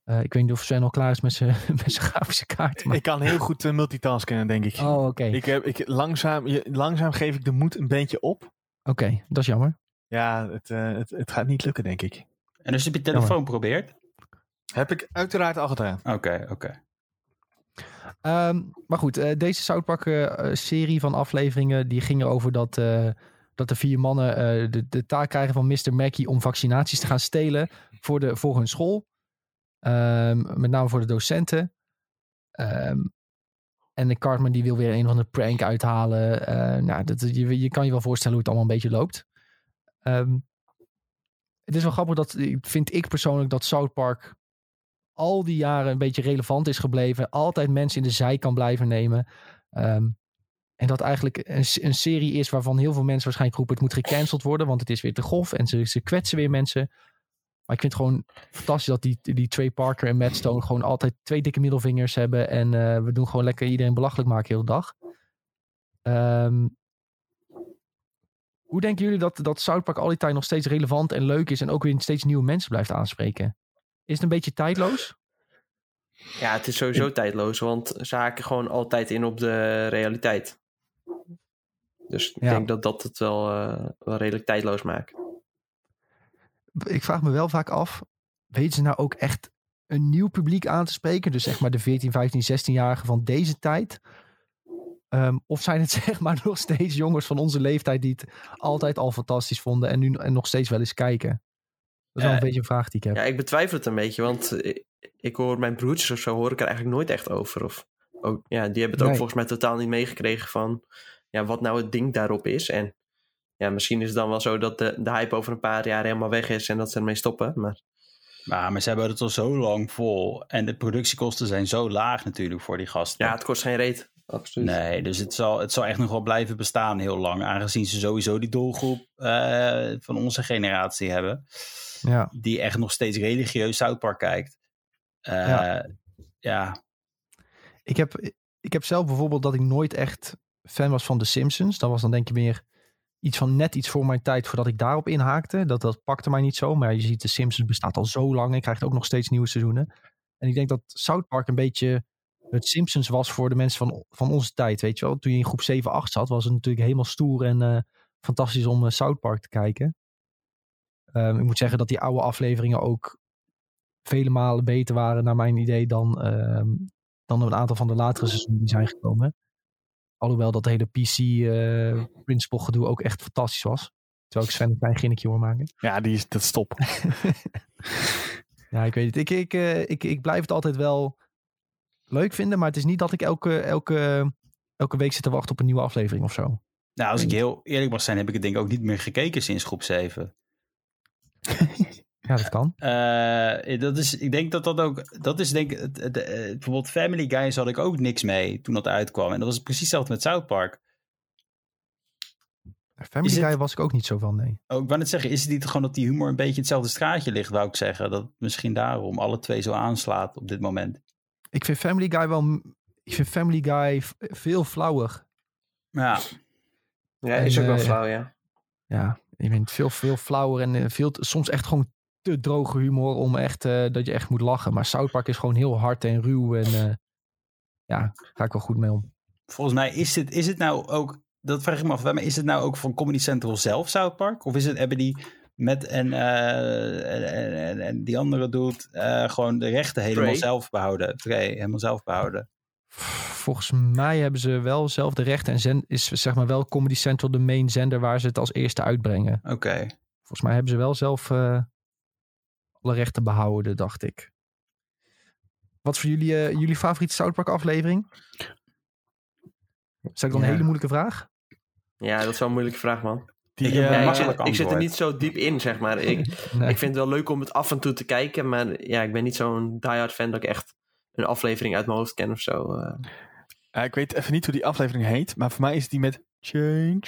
Uh, ik weet niet of Sven al klaar is met zijn grafische kaart. Maar... Ik kan heel goed uh, multitasken, denk ik. Oh, oké. Okay. Ik heb, ik, langzaam, langzaam geef ik de moed een beetje op. Oké, okay, dat is jammer. Ja, het, uh, het, het, gaat niet lukken, denk ik. En dus heb je telefoon jammer. geprobeerd? Heb ik uiteraard al gedaan. Oké, okay, oké. Okay. Um, maar goed, uh, deze South Park uh, serie van afleveringen, die ging erover dat, uh, dat de vier mannen de, de taak krijgen van Mr. Mackey om vaccinaties te gaan stelen voor, de, voor hun school. Um, met name voor de docenten. Um, en de Cartman die wil weer een van de prank uithalen. nou, dat, je, je kan je wel voorstellen hoe het allemaal een beetje loopt. Het is wel grappig dat, vind ik persoonlijk, dat South Park al die jaren een beetje relevant is gebleven. Altijd mensen in de zij kan blijven nemen. Um, en dat eigenlijk een, een, serie is waarvan heel veel mensen waarschijnlijk roepen... het moet gecanceld worden, want het is weer te grof. En ze, kwetsen weer mensen. Maar ik vind het gewoon fantastisch dat die, die Parker en Matt Stone... gewoon altijd twee dikke middelvingers hebben. En uh, we doen gewoon lekker iedereen belachelijk maken heel de dag. Um, hoe denken jullie dat, dat South Park al die tijd nog steeds relevant en leuk is... en ook weer steeds nieuwe mensen blijft aanspreken? Is het een beetje tijdloos? Ja, het is sowieso tijdloos, want ze haken gewoon altijd in op de realiteit. Dus ik ja. denk dat dat het wel, uh, wel redelijk tijdloos maakt. Ik vraag me wel vaak af, weten ze nou ook echt een nieuw publiek aan te spreken? Dus zeg maar de 14, 15, 16-jarigen van deze tijd? Um, of zijn het zeg maar nog steeds jongens van onze leeftijd die het altijd al fantastisch vonden en nu en nog steeds wel eens kijken? Dat is wel een uh, beetje een vraag die ik heb. Ja, ik betwijfel het een beetje, want ik, ik hoor mijn broertjes of zo hoor ik er eigenlijk nooit echt over. Of, ook, ja, die hebben het nee. ook volgens mij totaal niet meegekregen van ja, wat nou het ding daarop is. En ja, misschien is het dan wel zo dat de, de hype over een paar jaar helemaal weg is en dat ze ermee stoppen. Maar... Ja, maar ze hebben het al zo lang vol. En de productiekosten zijn zo laag natuurlijk voor die gasten. Ja, het kost geen reet. Absoluut. Nee, dus het zal, het zal echt nog wel blijven bestaan heel lang. Aangezien ze sowieso die doelgroep uh, van onze generatie hebben. Ja. Die echt nog steeds religieus South Park kijkt. Uh, ja. ja. Ik, heb, ik heb zelf bijvoorbeeld dat ik nooit echt fan was van The Simpsons. Dat was dan denk ik meer iets van net iets voor mijn tijd voordat ik daarop inhaakte. Dat, dat pakte mij niet zo. Maar je ziet, The Simpsons bestaat al zo lang en krijgt ook nog steeds nieuwe seizoenen. En ik denk dat South Park een beetje het Simpsons was voor de mensen van, van onze tijd. Weet je wel, toen je in groep 7, 8 zat, was het natuurlijk helemaal stoer en uh, fantastisch om uh, South Park te kijken. Um, ik moet zeggen dat die oude afleveringen ook vele malen beter waren, naar mijn idee, dan, um, dan een aantal van de latere seizoenen die zijn gekomen. Alhoewel dat hele PC-principle uh, gedoe ook echt fantastisch was. Terwijl ik Sven een klein ginnetje hoor maken. Ja, die is dat stop. ja, ik weet het. Ik, ik, uh, ik, ik blijf het altijd wel leuk vinden, maar het is niet dat ik elke, elke, elke week zit te wachten op een nieuwe aflevering of zo. Nou, als ik heel eerlijk mag zijn, heb ik het denk ik ook niet meer gekeken sinds groep 7. ja, dat kan. Uh, dat is, ik denk dat dat ook, dat is denk ik, het, het, het, bijvoorbeeld Family Guys had ik ook niks mee toen dat uitkwam. En dat was precies hetzelfde met South Park. Family Guy was ik ook niet zo van, nee. Oh, ik wou net zeggen, is het niet gewoon dat die humor een beetje hetzelfde straatje ligt, wou ik zeggen. Dat misschien daarom alle twee zo aanslaat op dit moment. Ik vind Family Guy wel ik vind Family Guy veel flauwer. Ja, Ja, En, is ook wel eh, flauw, ja. Ja, ik vind het veel, veel flauwer en eh, veel, soms echt gewoon te droge humor om echt, eh, dat je echt moet lachen. Maar South Park is gewoon heel hard en ruw en eh, ja, ga ik wel goed mee om. volgens mij is het, is het nou ook, dat vraag ik me af, maar is het nou ook van Comedy Central zelf, South Park? Of is het, hebben die met en, eh, en, en, die andere doet gewoon de rechten helemaal Trey? zelf behouden? Trey, helemaal zelf behouden. Volgens mij hebben ze wel zelf de rechten en zend, is zeg maar wel Comedy Central de main zender waar ze het als eerste uitbrengen. Oké. Volgens mij hebben ze wel zelf eh, alle rechten behouden, dacht ik. Wat voor jullie, eh, jullie favoriete South Park aflevering? Is dat dan een hele moeilijke vraag? Ja, dat is wel een moeilijke vraag, man. Die, Ik eh, Ja, ik, makkelijk zit, ik zit er niet zo diep in, zeg maar. Ik, Nee. ik vind het wel leuk om het af en toe te kijken, maar ja, ik ben niet zo'n diehard fan dat ik echt een aflevering uit mijn hoofd ken of zo. eh. ik weet even niet hoe die aflevering heet, maar voor mij is het die met Change.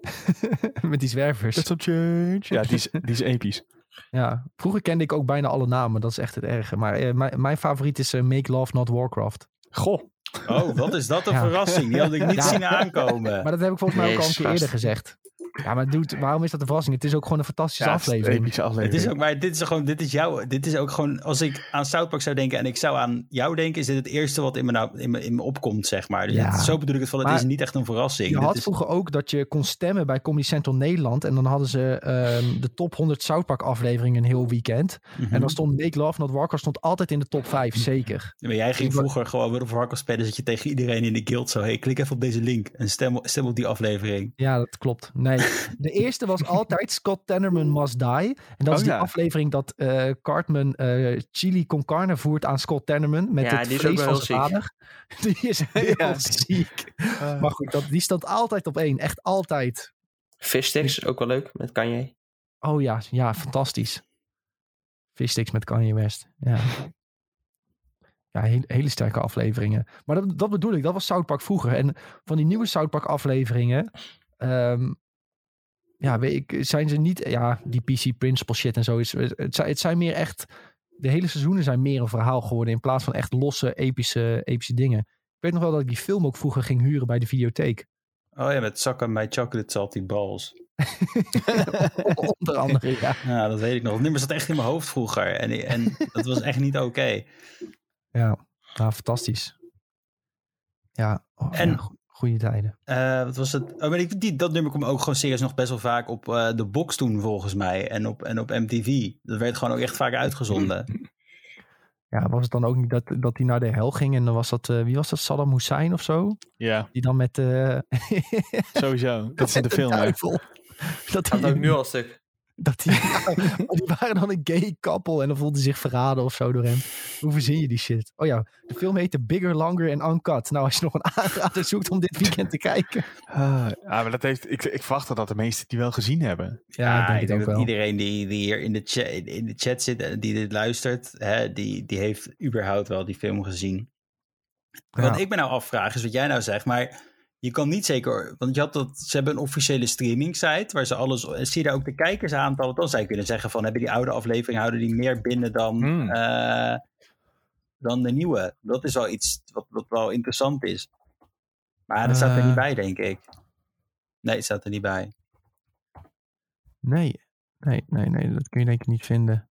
Met die zwervers. That's some change. Ja, die is, die is episch. Ja, vroeger kende ik ook bijna alle namen. Dat is echt het erge. Maar eh, mijn, mijn favoriet is Make Love Not Warcraft. Goh. Oh, wat is dat een Ja. verrassing. Die had ik niet Ja. zien aankomen. Maar dat heb ik volgens mij ook al een keer eerder gezegd. Ja, maar dude, waarom is dat een verrassing? Het is ook gewoon een fantastische Ja, het is een aflevering. epische Het aflevering. is ook, maar dit is gewoon, dit is jouw, dit is ook gewoon, als ik aan South Park zou denken en ik zou aan jou denken, is dit het eerste wat in me, nou, in me, in me opkomt, zeg maar. Dus Ja. het- zo bedoel ik het van, het Maar is niet echt een verrassing. Je Dit had is, vroeger ook dat je kon stemmen bij Comedy Central Nederland. En dan hadden ze ehm, de top 100 South Park afleveringen een heel weekend. Mhm. En dan stond Make Love Not Warcraft stond altijd in de top 5, zeker. Ja, maar jij ging vroeger gewoon World of Warcraft spelen, dat je tegen iedereen in de guild zo, hey, klik even op deze link en stem, stem op die aflevering. Ja, dat klopt. Nee, de eerste was altijd Scott Tannerman Must Die. En dat Oh, is die ja. aflevering dat eh, Cartman eh, chili con carne voert aan Scott Tannerman. Met Ja, het die vlees van zijn vader. Die is heel Ja. ziek. Maar goed, dat, die staat altijd op één. Echt altijd. Fishsticks, ook wel leuk, met Kanye. Oh ja, ja, fantastisch. Fishsticks met Kanye West. Ja. Ja, hele, hele sterke afleveringen. Maar dat, dat bedoel ik, dat was South Park vroeger. En van die nieuwe South Park afleveringen... ehm, ja, weet ik, zijn ze niet... Ja, die PC Principle shit en zo. Is, het, zijn, het zijn meer echt... De hele seizoenen zijn meer een verhaal geworden... in plaats van echt losse, epische, epische dingen. Ik weet nog wel dat ik die film ook vroeger ging huren bij de videotheek. Oh ja, met zakken bij chocolate salty balls. Onder andere, ja. Ja, dat weet ik nog. Het nummer zat echt in mijn hoofd vroeger en, en dat was echt niet oké. Ja, nou, fantastisch. Ja, oh, En- ja, goede tijden. Eh, wat was het? Oh, maar ik, die, dat nummer kwam ook gewoon serieus nog best wel vaak op eh, de box toen volgens mij. En op, en op MTV. Dat werd gewoon ook echt vaak uitgezonden. Ja, was het dan ook niet dat, dat hij naar de hel ging en dan was dat, eh, wie was dat, Saddam Hussein of zo? Ja, Die dan met, eh sowieso. Dat is in de film. Dat ook nu al stuk. Dat die, die waren dan een gay couple en dan voelde hij zich verraden of zo door hem. Hoe verzin je die shit? Oh ja, de film heette Bigger, Longer and Uncut. Nou, als je nog een aanrader zoekt om dit weekend te kijken. Ah, ja, maar dat heeft, ik, ik verwacht dat de meesten die wel gezien hebben. Ja, ik denk ik denk ook dat wel. iedereen die, die hier in de, chat, in de chat zit en die dit luistert, hè, die, die heeft überhaupt wel die film gezien. Ja. Wat ik me nou afvraag is wat jij nou zegt, maar je kan niet zeker, want je had dat, ze hebben een officiële streaming site waar ze alles, en zie je daar ook de kijkersaantallen, dan zou je kunnen zeggen van, hebben die oude afleveringen, houden die meer binnen dan, Hmm. eh, dan de nieuwe? Dat is wel iets wat, wat wel interessant is. Maar dat staat er Eh. niet bij, denk ik. Nee, het staat er niet bij. Nee, nee, nee, nee, dat kun je denk ik niet vinden.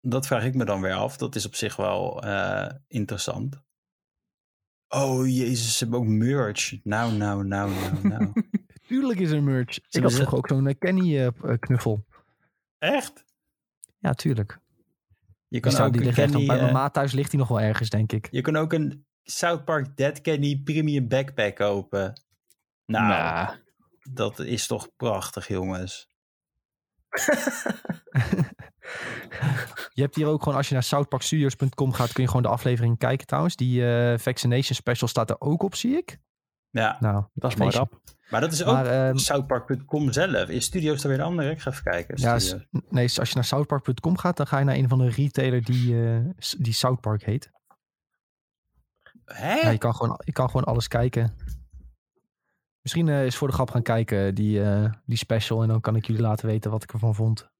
Dat vraag ik me dan weer af. Dat is op zich wel eh, interessant. Oh jezus, ze hebben ook merch. Nou, nou, nou, nou, nou. Tuurlijk is er merch. Ik had vroeger ook zo'n eh, Kenny eh, eh, knuffel. Echt? Ja, tuurlijk. Je Die, kan, staat, ook die een ligt echt Kenny, bij mijn maat thuis ligt hij nog wel ergens, denk ik. je kan ook een South Park Dead Kenny premium backpack kopen. Nou, Nou, dat is toch prachtig, jongens. Je hebt hier ook gewoon, als je naar southparkstudios.com gaat, kun je gewoon de aflevering kijken trouwens. Die eh, Vaccination Special staat er ook op, zie ik. Ja, Nou, dat is mooi rap. maar dat is ook ehm, southpark.com zelf. Is Studios er weer een andere? Ik ga even kijken. ja, nee, als je naar southpark.com gaat, dan ga je naar een van de retailer die, eh, die South Park heet. Hè? Ja, je, kan gewoon, je kan gewoon alles kijken. Misschien eh, is voor de grap gaan kijken, die, eh, die special. En dan kan ik jullie laten weten wat ik ervan vond.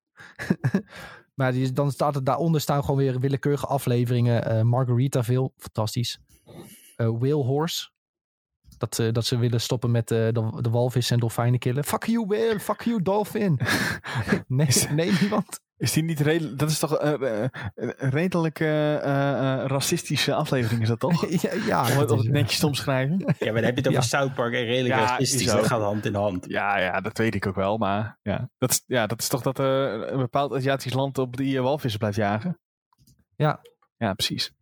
maar die, dan staat het daaronder staan gewoon weer willekeurige afleveringen. Eh Margaritaville, fantastisch. eh Whale Horse. Dat, eh, dat ze willen stoppen met eh, de, de walvis en dolfijnen killen. Fuck you whale, fuck you dolphin. nee, nee, niemand. Is die niet redelijk... Dat is toch eh, eh, een redelijk eh, eh, eh, racistische aflevering, is dat toch? ja, ja, Om het, netjes te omschrijven. Ja, maar dan heb je het over Ja. South Park en redelijk Ja, racistisch. Dat gaat hand in hand. Ja, ja, dat weet ik ook wel. Maar ja, dat is, ja, dat is toch dat eh, een bepaald Aziatisch land op die walvissen blijft jagen? Ja. Ja, precies.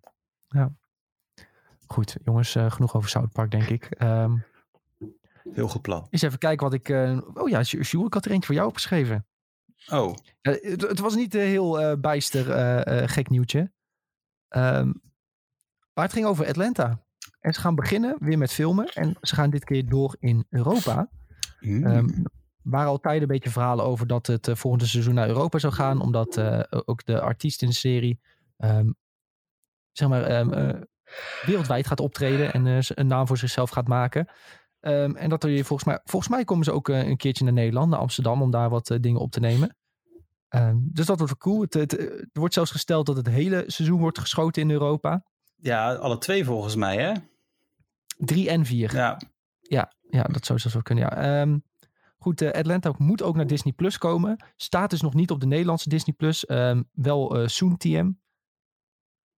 Goed, jongens, eh, genoeg over South Park, denk ik. Ehm Heel goed plan. eens even kijken wat ik... eh, oh ja, Sjoerd, ik had er eentje voor jou opgeschreven. Oh, Eh, het, het was niet een heel eh, bijster eh, eh, gek nieuwtje. Ehm, maar het ging over Atlanta. En ze gaan beginnen weer met filmen. En ze gaan dit keer door in Europa. Er waren al tijden een beetje verhalen over dat het eh, volgende seizoen naar Europa zou gaan. Omdat eh, ook de artiest in de serie ehm, zeg maar, eh, wereldwijd gaat optreden. En eh, een naam voor zichzelf gaat maken. Ehm, en dat er volgens mij, volgens mij komen ze ook eh, een keertje naar Nederland, naar Amsterdam, om daar wat eh, dingen op te nemen. Ehm, dus dat wordt wel cool. Het, het, er wordt zelfs gesteld dat het hele seizoen wordt geschoten in Europa. ja, alle twee volgens mij, hè? Drie en vier. Ja. Ja, ja dat zou zelfs wel kunnen. Ja. Ehm, goed, eh, Atlanta moet ook naar Disney Plus komen. Staat dus nog niet op de Nederlandse Disney Plus. Wel eh Soon TM.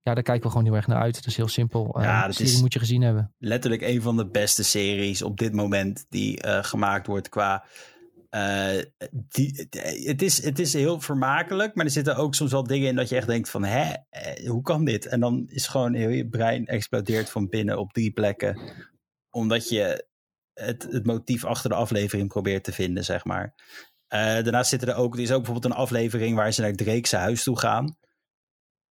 Ja, daar kijken we gewoon heel erg naar uit. Het is heel simpel. Uh, Ja, dat serie is- moet je gezien hebben. letterlijk een van de beste series op dit moment die eh, gemaakt wordt qua. eh, die, het, is, het is heel vermakelijk, maar er zitten ook soms wel dingen in dat je echt denkt van, hè, eh, hoe kan dit? En dan is gewoon heel je brein explodeert van binnen op drie plekken, omdat je het, het motief achter de aflevering probeert te vinden, zeg maar. Eh, daarnaast zitten er ook, er is ook bijvoorbeeld een aflevering waar ze naar Drake's huis toe gaan.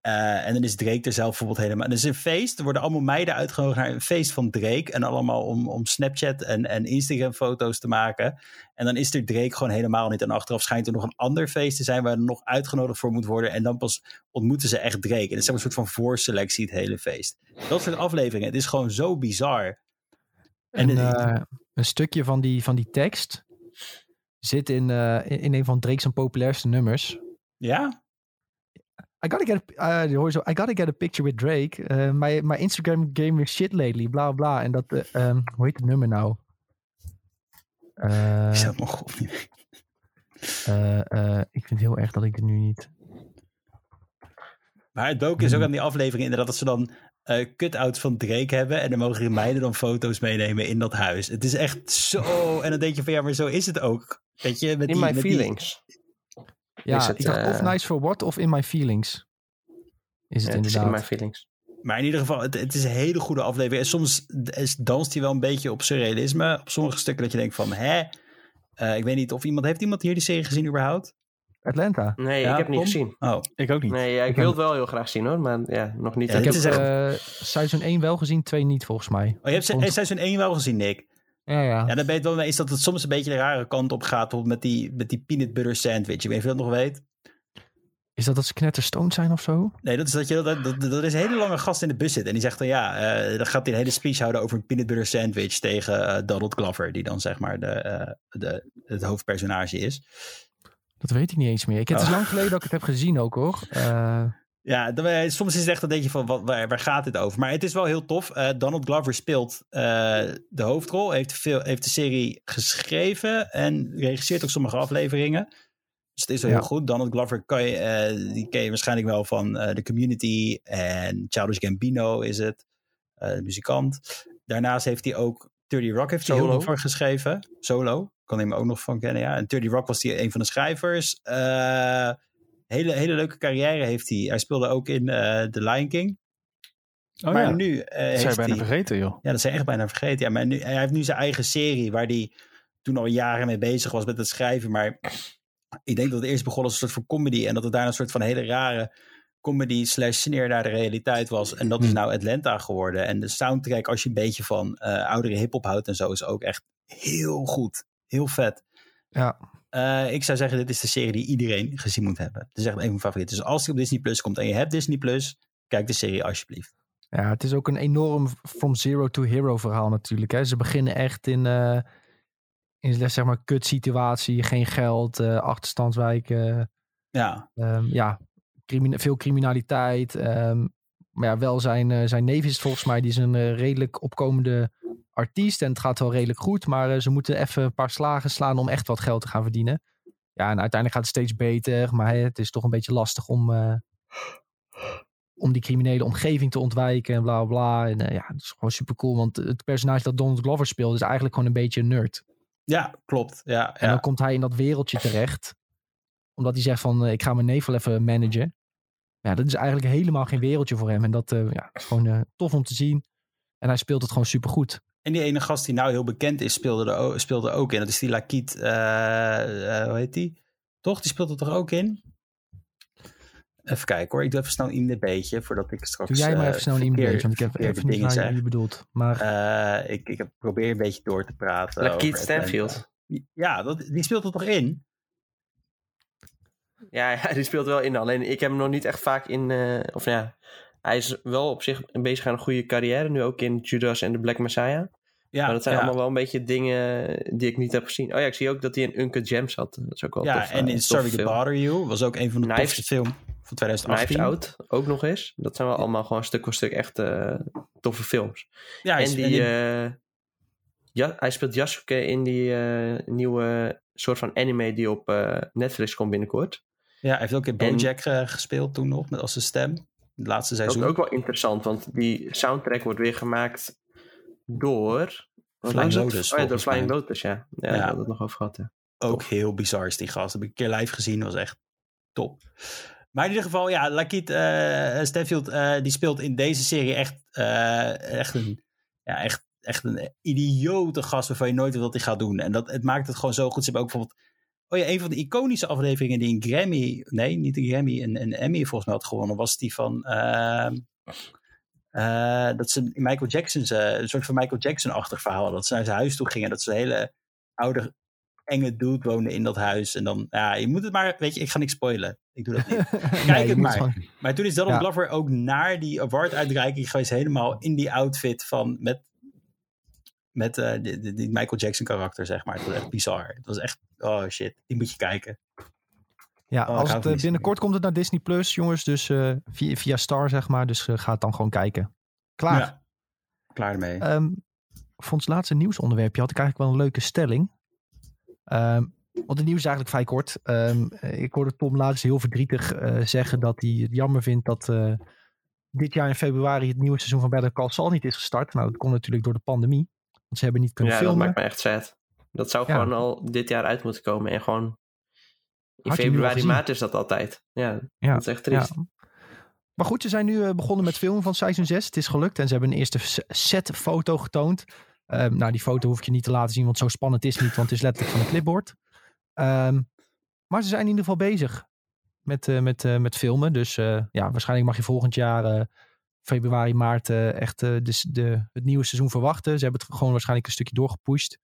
Eh, en dan is Drake er zelf bijvoorbeeld helemaal. Het is een feest. Er worden allemaal meiden uitgenodigd naar een feest van Drake. En allemaal om, om Snapchat en, en Instagram foto's te maken. En dan is er Drake gewoon helemaal niet. En achteraf schijnt er nog een ander feest te zijn waar er nog uitgenodigd voor moet worden. En dan pas ontmoeten ze echt Drake. En het is een soort van voorselectie, het hele feest. Dat soort afleveringen. Het is gewoon zo bizar. En eh, een stukje van die, van die tekst zit in, eh, in, een van Drake's populairste nummers. Ja? I gotta get a, uh, hoor je zo, I gotta get a picture with Drake. Uh, my, my Instagram game is shit lately, bla bla. En dat, eh, ehm, hoe heet het nummer nou? Eh, Ik zou het nog niet eh, eh, ik vind het heel erg dat ik het nu niet... Maar het boek is ook aan die aflevering inderdaad dat ze dan eh cut-outs van Drake hebben. En dan mogen de meiden dan foto's meenemen in dat huis. Het is echt zo... En dan denk je van ja, maar zo is het ook. Weet je, met In die, my met die- feelings. Ja, Is het, ik dacht of eh, Nice for What of In My Feelings. Is het Ja, het is inderdaad. in my feelings. Maar in ieder geval, het, het is een hele goede aflevering. En soms is- danst hij wel een beetje op surrealisme. Op sommige stukken dat je denkt van, hè? Eh, ik weet niet of iemand... Heeft iemand hier die serie gezien überhaupt? Atlanta. Nee, Ja, ik heb het niet gezien. Oh, Ik ook niet. Nee, ja, ik Ik wil het wel heel graag zien hoor, maar ja, nog niet. Ja, ik heb is echt- eh, seizoen 1 wel gezien, 2 niet volgens mij. oh je hebt se- seizoen 1 wel gezien, Nick. Ja, ja. Ja, daar ben je wel mee eens dat het soms een beetje de rare kant op gaat. Bijvoorbeeld met die, met die peanut butter sandwich. Ik weet niet of je dat nog weet. Is dat dat ze knetterstoned zijn of zo? Nee, dat is dat je dat, dat, dat is een hele lange gast in de bus zit. En die zegt dan ja, eh, dan gaat hij een hele speech houden over een peanut butter sandwich tegen eh, Donald Glover. Die dan zeg maar de, eh, de, het hoofdpersonage is. Dat weet ik niet eens meer. Ik, het is Oh. lang geleden dat ik het heb gezien ook hoor. Ja, dan, eh, soms is het echt, dan denk je van, wat, waar, waar gaat dit over? Maar het is wel heel tof. Eh, Donald Glover speelt eh, de hoofdrol, heeft, veel, heeft de serie geschreven en regisseert ook sommige afleveringen. Dus het is wel Ja. heel goed. Donald Glover kan je, die ken je waarschijnlijk wel van The Community en Childish Gambino is het, de muzikant. Daarnaast heeft hij ook 30 Rock heeft hij heel Solo. veel voor geschreven. Solo, kan hij me ook nog van kennen, ja. En 30 Rock was hij een van de schrijvers. Eh hele, hele leuke carrière heeft hij. Hij speelde ook in eh The Lion King. Oh maar ja, nu eh, dat zijn bijna vergeten, joh. Ja, dat zijn echt bijna vergeten. Ja, maar nu, hij heeft nu zijn eigen serie waar hij toen al jaren mee bezig was met het schrijven. Maar ik denk dat het eerst begon als een soort van comedy. En dat het daarna een soort van hele rare comedy slash sneer naar de realiteit was. En dat is Hmm. nou Atlanta geworden. En de soundtrack, als je een beetje van eh, oudere hip-hop houdt en zo, is ook echt heel goed. Heel vet. ja. Eh, ik zou zeggen, dit is de serie die iedereen gezien moet hebben. Het is echt een van mijn favorieten. Dus als die op Disney Plus komt en je hebt Disney Plus, kijk de serie alsjeblieft. ja, het is ook een enorm from zero to hero verhaal natuurlijk. Hè. Ze beginnen echt in, eh in zeg maar kut situatie, geen geld, eh achterstandswijken. Ja, ehm, ja, crimine- veel criminaliteit. ehm, maar ja, wel zijn, zijn neef is volgens mij. Die is een redelijk opkomende artiest. En het gaat wel redelijk goed. Maar eh, ze moeten even een paar slagen slaan om echt wat geld te gaan verdienen. Ja, en uiteindelijk gaat het steeds beter. Maar het is toch een beetje lastig om, eh, om die criminele omgeving te ontwijken en bla bla. En eh, ja, het is gewoon super cool. Want het personage dat Donald Glover speelt is eigenlijk gewoon een beetje een nerd. Ja, klopt. Ja, En ja. dan komt hij in dat wereldje terecht. Omdat hij zegt van, ik ga mijn neef wel even managen. Ja, dat is eigenlijk helemaal geen wereldje voor hem. En dat ja, is gewoon tof om te zien. En hij speelt het gewoon super goed. En die ene gast die nou heel bekend is, speelde er ook, speelde ook in. Dat is die Lakiet, eh, eh, hoe heet die? Toch? Die speelt er toch ook in? Even kijken hoor, ik doe even snel een beetje voordat ik straks... Doe jij maar eh, even snel een e-mail. Want ik heb even niet dingen waar je bedoelt. Maar Eh, ik, ik heb, probeer een beetje door te praten. Atlanta. Stanfield. Ja, dat, die speelt er toch in? Ja, ja, die speelt wel in. Alleen ik heb hem nog niet echt vaak in. eh, of ja, hij is wel op zich bezig aan een goede carrière. Nu ook in Judas en de Black Messiah. Ja, maar dat zijn ja. allemaal wel een beetje dingen die ik niet heb gezien. Oh ja, ik zie ook dat hij in Uncut Gems zat. Dat is ook wel Ja, tof. en eh, in Sorry to. Bother You was ook een van de Knives- tofste film van 2018. Knives Out ook nog eens. Dat zijn wel allemaal gewoon stuk voor stuk echt eh, toffe films. Ja, hij en die, en eh, ja, hij speelt Yasuke in die nieuwe soort van anime die op Netflix komt binnenkort. ja, hij heeft ook in en- BoJack eh, gespeeld toen nog, met als zijn stem. Het laatste Dat is seizoen. ook wel interessant, want die soundtrack wordt weer gemaakt door... Flying? Lotus, Oh ja, door volgens Flying mij. Lotus, ja. Ja, het nog over gehad, ja. ook heel bizar is die gast. Heb ik een keer live gezien, was echt top. Maar in ieder geval, ja, Lakeith eh Stanfield, eh, die speelt in deze serie echt, eh, echt, een, ja, echt, echt een idiote gast waarvan je nooit weet wat hij gaat doen. En dat, het maakt het gewoon zo goed. Ze hebben ook bijvoorbeeld, oh ja, een van de iconische afleveringen die een Grammy, nee, niet een Grammy, een, een Emmy volgens mij had gewonnen, was die van, ehm, eh, dat ze Michael Jackson's, eh, een soort van Michael Jackson-achtig verhaal. Dat ze naar zijn huis toe gingen, dat ze een hele oude enge dude woonde in dat huis. En dan, ja, je moet het maar, weet je, ik ga niks spoilen. Ik doe dat niet. Kijk het maar. Maar toen is Donald Ja. Glover ook naar die award-uitreiking geweest, helemaal in die outfit van, met, met eh, die, Michael Jackson karakter, zeg maar. Het was echt bizar. Het was echt, oh shit, die moet je kijken. Ja, Oh, als het, eh, binnenkort komt het naar Disney Plus, jongens. Dus eh, via, via Star, zeg maar. Dus ga het dan gewoon kijken. Klaar. Ja, klaar ermee. Ehm, voor ons laatste nieuwsonderwerpje had ik eigenlijk wel een leuke stelling. Ehm, want het nieuws is eigenlijk vrij kort. Ehm, eh, ik hoorde Tom laatst heel verdrietig zeggen dat hij het jammer vindt dat dit jaar in februari het nieuwe seizoen van Better Call Saul niet is gestart. Nou, dat komt natuurlijk door de pandemie. Want ze hebben niet kunnen Ja, dat filmen. maakt me echt sad. Dat zou Ja. gewoon al dit jaar uit moeten komen. En gewoon in Had februari, maart is dat altijd. Ja, Ja, dat is echt triest. Ja. Maar goed, ze zijn nu eh, begonnen met filmen van seizoen 6. Het is gelukt en ze hebben een eerste set foto getoond. Ehm, nou, die foto hoef ik je niet te laten zien, want zo spannend is het niet, want het is letterlijk van een clipboard. Ehm, maar ze zijn in ieder geval bezig met, eh, met, eh, met filmen. Dus ja, waarschijnlijk mag je volgend jaar, februari, maart, eh, echt eh, de, de, het nieuwe seizoen verwachten. Ze hebben het gewoon waarschijnlijk een stukje doorgepusht.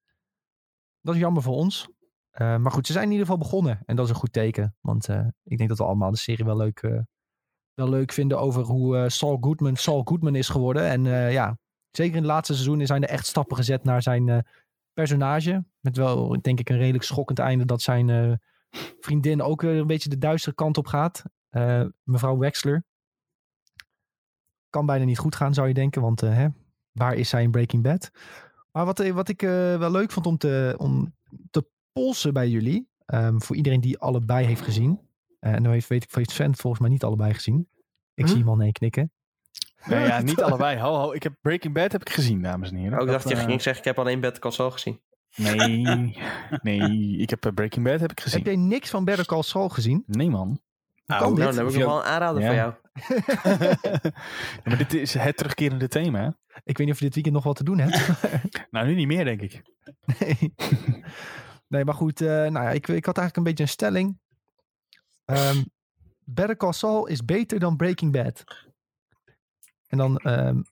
Dat is jammer voor ons. Eh, maar goed, ze zijn in ieder geval begonnen. En dat is een goed teken. Want ik denk dat we allemaal de serie wel leuk, wel leuk vinden over hoe Saul Goodman Saul Goodman is geworden. En ja, zeker in het laatste seizoen zijn er echt stappen gezet naar zijn personage. Met wel, denk ik, een redelijk schokkend einde dat zijn vriendin ook een beetje de duistere kant op gaat. Mevrouw Wexler. Kan bijna niet goed gaan, zou je denken. Want eh, hè, waar is zij in Breaking Bad? Maar wat, eh, wat ik eh, wel leuk vond om te, om te polsen bij jullie. ehm, voor iedereen die allebei heeft gezien. Eh, en nou heeft, weet ik, heeft Sven volgens mij niet allebei gezien. Ik Hm? zie hem al nee knikken. Nee, ja, niet allebei. Ho, ho. Ik heb Breaking Bad heb ik gezien, dames en heren. Oh, ik dacht Dat, je ging zeggen, ik heb alleen Better Call Saul gezien. Nee, nee. Ik heb Breaking Bad heb ik gezien. Heb jij niks van Better Call Saul gezien? Nee, man. Kan Nou, dit? dan heb ik nog wel een aanrader Ja. voor jou. Ja, maar dit is het terugkerende thema, hè? Ik weet niet of je dit weekend nog wat te doen hebt. Nou, nu niet meer, denk ik. nee. nee, maar goed. eh, nou ja, ik, ik had eigenlijk een beetje een stelling. Ehm Better Call Saul is beter dan Breaking Bad. En dan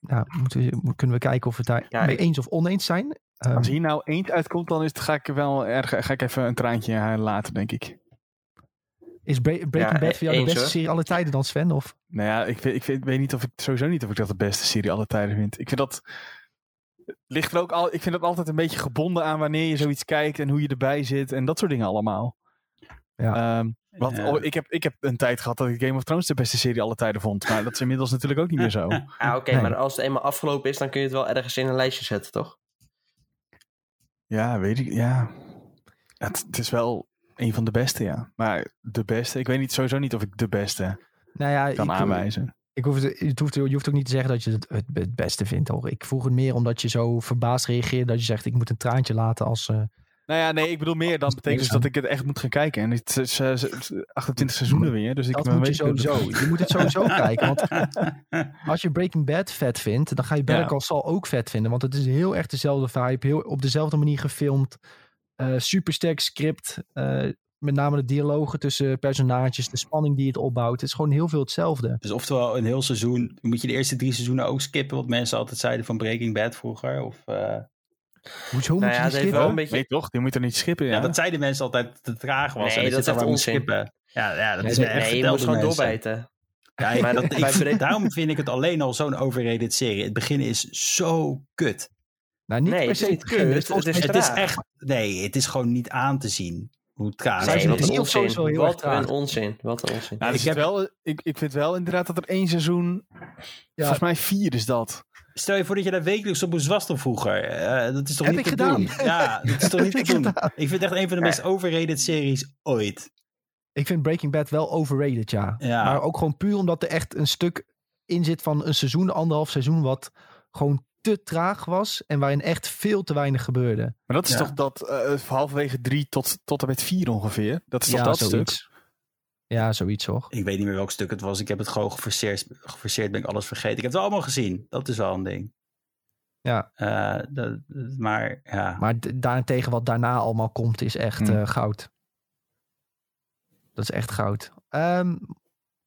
nou, moeten we, kunnen we kijken of we het daar Ja, mee eens of oneens zijn. Ehm, Als hier nou eens uitkomt, dan is het, ga ik wel erg, ga ik even een traantje laten, denk ik. Is Bre- Breaking Ja, Bad voor jou de beste hoor. serie alle tijden dan Sven? Of? Nou ja, ik, weet- ik, weet- weet niet of ik sowieso niet of ik dat de beste serie alle tijden vind. Ik vind dat ligt er ook al. Ik vind dat altijd een beetje gebonden aan wanneer je zoiets kijkt en hoe je erbij zit en dat soort dingen allemaal. Ja. Ehm, want Ja. oh, ik, heb, ik heb een tijd gehad dat ik Game of Thrones de beste serie alle tijden vond. Maar dat is inmiddels natuurlijk ook niet meer zo. Ah, oké, Nee. maar als het eenmaal afgelopen is, dan kun je het wel ergens in een lijstje zetten, toch? Ja, weet ik. Ja. Het, het is wel een van de beste, ja. Maar de beste, ik weet niet, sowieso niet of ik de beste Nou ja, kan ik, aanwijzen. Ik hoef het, het hoeft, je hoeft ook niet te zeggen dat je het, het, het beste vindt hoor. Ik vroeg het meer omdat je zo verbaasd reageert dat je zegt ik moet een traantje laten als... eh, Nou ja, nee, ik bedoel meer. Dan betekent dus dat ik het echt moet gaan kijken. En het is eh, z- 28 seizoenen weer. Dus ik dat moet je een beetje- sowieso. Je moet het sowieso kijken. Want als je Breaking Bad vet vindt, dan ga je Better Ja. Call Saul ook vet vinden. Want het is heel erg dezelfde vibe. Heel op dezelfde manier gefilmd. Eh supersterk script. eh, met name de dialogen tussen personages. De spanning die het opbouwt. Het is gewoon heel veel hetzelfde. Dus oftewel een heel seizoen, moet je de eerste drie seizoenen ook skippen, wat mensen altijd zeiden van Breaking Bad vroeger? Of, eh, Hoezo moet Nou je ja, skippen? wel een beetje... Nee, toch? Die moet er niet schippen, ja. ja. dat zeiden mensen altijd dat het te traag was. Nee, en dat is echt er maar onzin. skippen. Ja, ja, dat Nee, is nee, echt Nee, je verteld moet door gewoon mensen. doorbijten. Ja, Maar dat, ik, daarom vind ik het alleen al zo'n overrated serie. Het begin is zo kut. Nou, niet Nee, per se het begin. kut, Het is het is Het is echt, nee, het is gewoon niet aan te zien hoe het Nee, zijn wat een onzin. heel Wat een onzin. Wat een onzin. Nou, Ik heb- wel, ik, ik vind wel inderdaad dat er één seizoen... Volgens mij vier is dat. Stel je voor dat je daar wekelijks op moest wassen vroeger. Eh, dat is toch Heb niet ik te gedaan. doen? Ja, dat is toch niet te ik doen? gedaan. Ik vind het echt een van de meest overrated series ooit. Ik vind Breaking Bad wel overrated, ja. Ja. Maar ook gewoon puur omdat er echt een stuk in zit van een seizoen, anderhalf seizoen, wat gewoon te traag was en waarin echt veel te weinig gebeurde. Maar dat is Ja. toch dat uh, halverwege drie tot, tot en met vier ongeveer? Dat is toch ja, dat zoiets. stuk? Ja, zoiets hoor. Ik weet niet meer welk stuk het was. Ik heb het gewoon geforceerd. Geforceerd ben ik alles vergeten. Ik heb het allemaal gezien. Dat is wel een ding. Ja. Eh, dat, maar ja. Maar daarentegen wat daarna allemaal komt, is echt Hmm. eh, goud. Dat is echt goud. Ehm,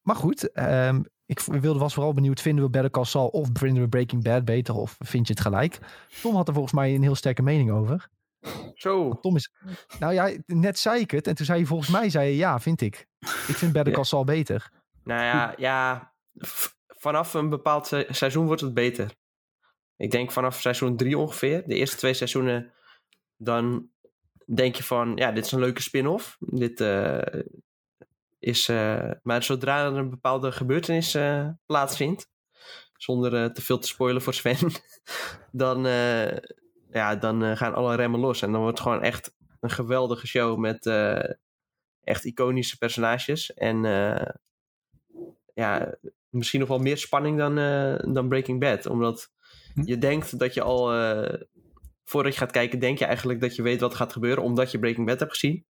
maar goed, ehm, ik wilde was vooral benieuwd, vinden we Better Call Saul of vinden we Breaking Bad beter of vind je het gelijk? Tom had er volgens mij een heel sterke mening over. Zo. Tom is, nou ja, net zei ik het en toen zei je volgens mij, zei je ja, vind ik. Ik vind Better Call Saul beter. Nou ja, ja vanaf een bepaald se- seizoen wordt het beter. Ik denk vanaf seizoen drie ongeveer. De eerste twee seizoenen, dan denk je van, ja, dit is een leuke spin-off. Dit eh, is, eh, maar zodra er een bepaalde gebeurtenis eh, plaatsvindt, zonder eh, te veel te spoilen voor Sven, dan, ja, dan gaan alle remmen los. En dan wordt het gewoon echt een geweldige show met echt iconische personages. En ja, misschien nog wel meer spanning dan, dan Breaking Bad. Omdat Hm. je denkt dat je al, voordat je gaat kijken, denk je eigenlijk dat je weet wat gaat gebeuren, omdat je Breaking Bad hebt gezien.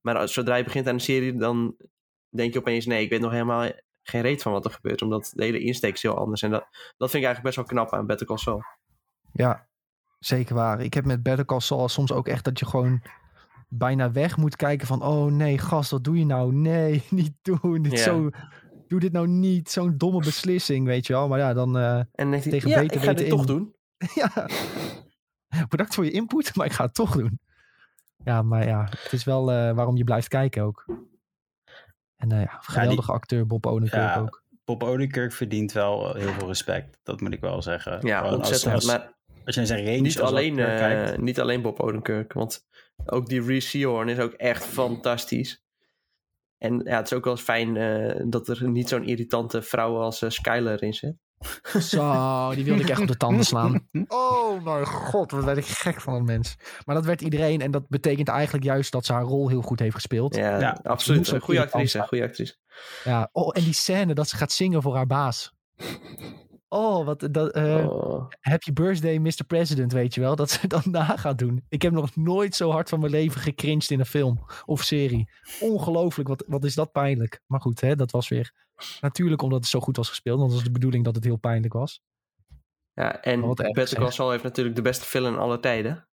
Maar zodra je begint aan de serie, dan denk je opeens, nee, ik weet nog helemaal geen reet van wat er gebeurt. Omdat de hele insteek is heel anders. En dat, dat vind ik eigenlijk best wel knap aan Better Call Saul. Ja, zeker waar. Ik heb met Better Call Saul soms ook echt dat je gewoon bijna weg moet kijken van... Oh nee, gast, wat doe je nou? Nee, niet doen. Dit zo, doe dit nou niet. Zo'n domme beslissing, weet je wel. Maar ja, dan... eh, En dan Tegen ja, beter ik ga dit toch doen. ja, bedankt voor je input, maar ik ga het toch doen. Ja, maar ja, het is wel eh, waarom je blijft kijken ook. En eh, ja, geweldige acteur Bob Odenkirk Ja, ook. Bob Odenkirk verdient wel heel veel respect. Dat moet ik wel zeggen. Ja, Gewoon ontzettend. Als, maar als je zijn range niet alleen, eh, kijkt. niet alleen Bob Odenkirk. Want ook die Reese Seahorn is ook echt fantastisch. En ja, het is ook wel eens fijn eh, dat er niet zo'n irritante vrouw als eh, Skyler in zit. Zo, die wilde ik echt op de tanden slaan. Oh mijn god, wat werd ik gek van een mens. Maar dat werd iedereen en dat betekent eigenlijk juist dat ze haar rol heel goed heeft gespeeld. Ja, Ja, absoluut. Een goede actrice, goede actrice. Ja, oh, en die scène dat ze gaat zingen voor haar baas. Oh, wat dat, eh, Oh. Happy Birthday, Mr. President, weet je wel. Dat ze dat na gaat doen. Ik heb nog nooit zo hard van mijn leven gecringed in een film of serie. Ongelooflijk, wat, wat is dat pijnlijk. Maar goed, hè, dat was weer natuurlijk omdat het zo goed was gespeeld. Want dat was de bedoeling dat het heel pijnlijk was. Ja, en Better Call. Saul heeft natuurlijk de beste villain aller tijden.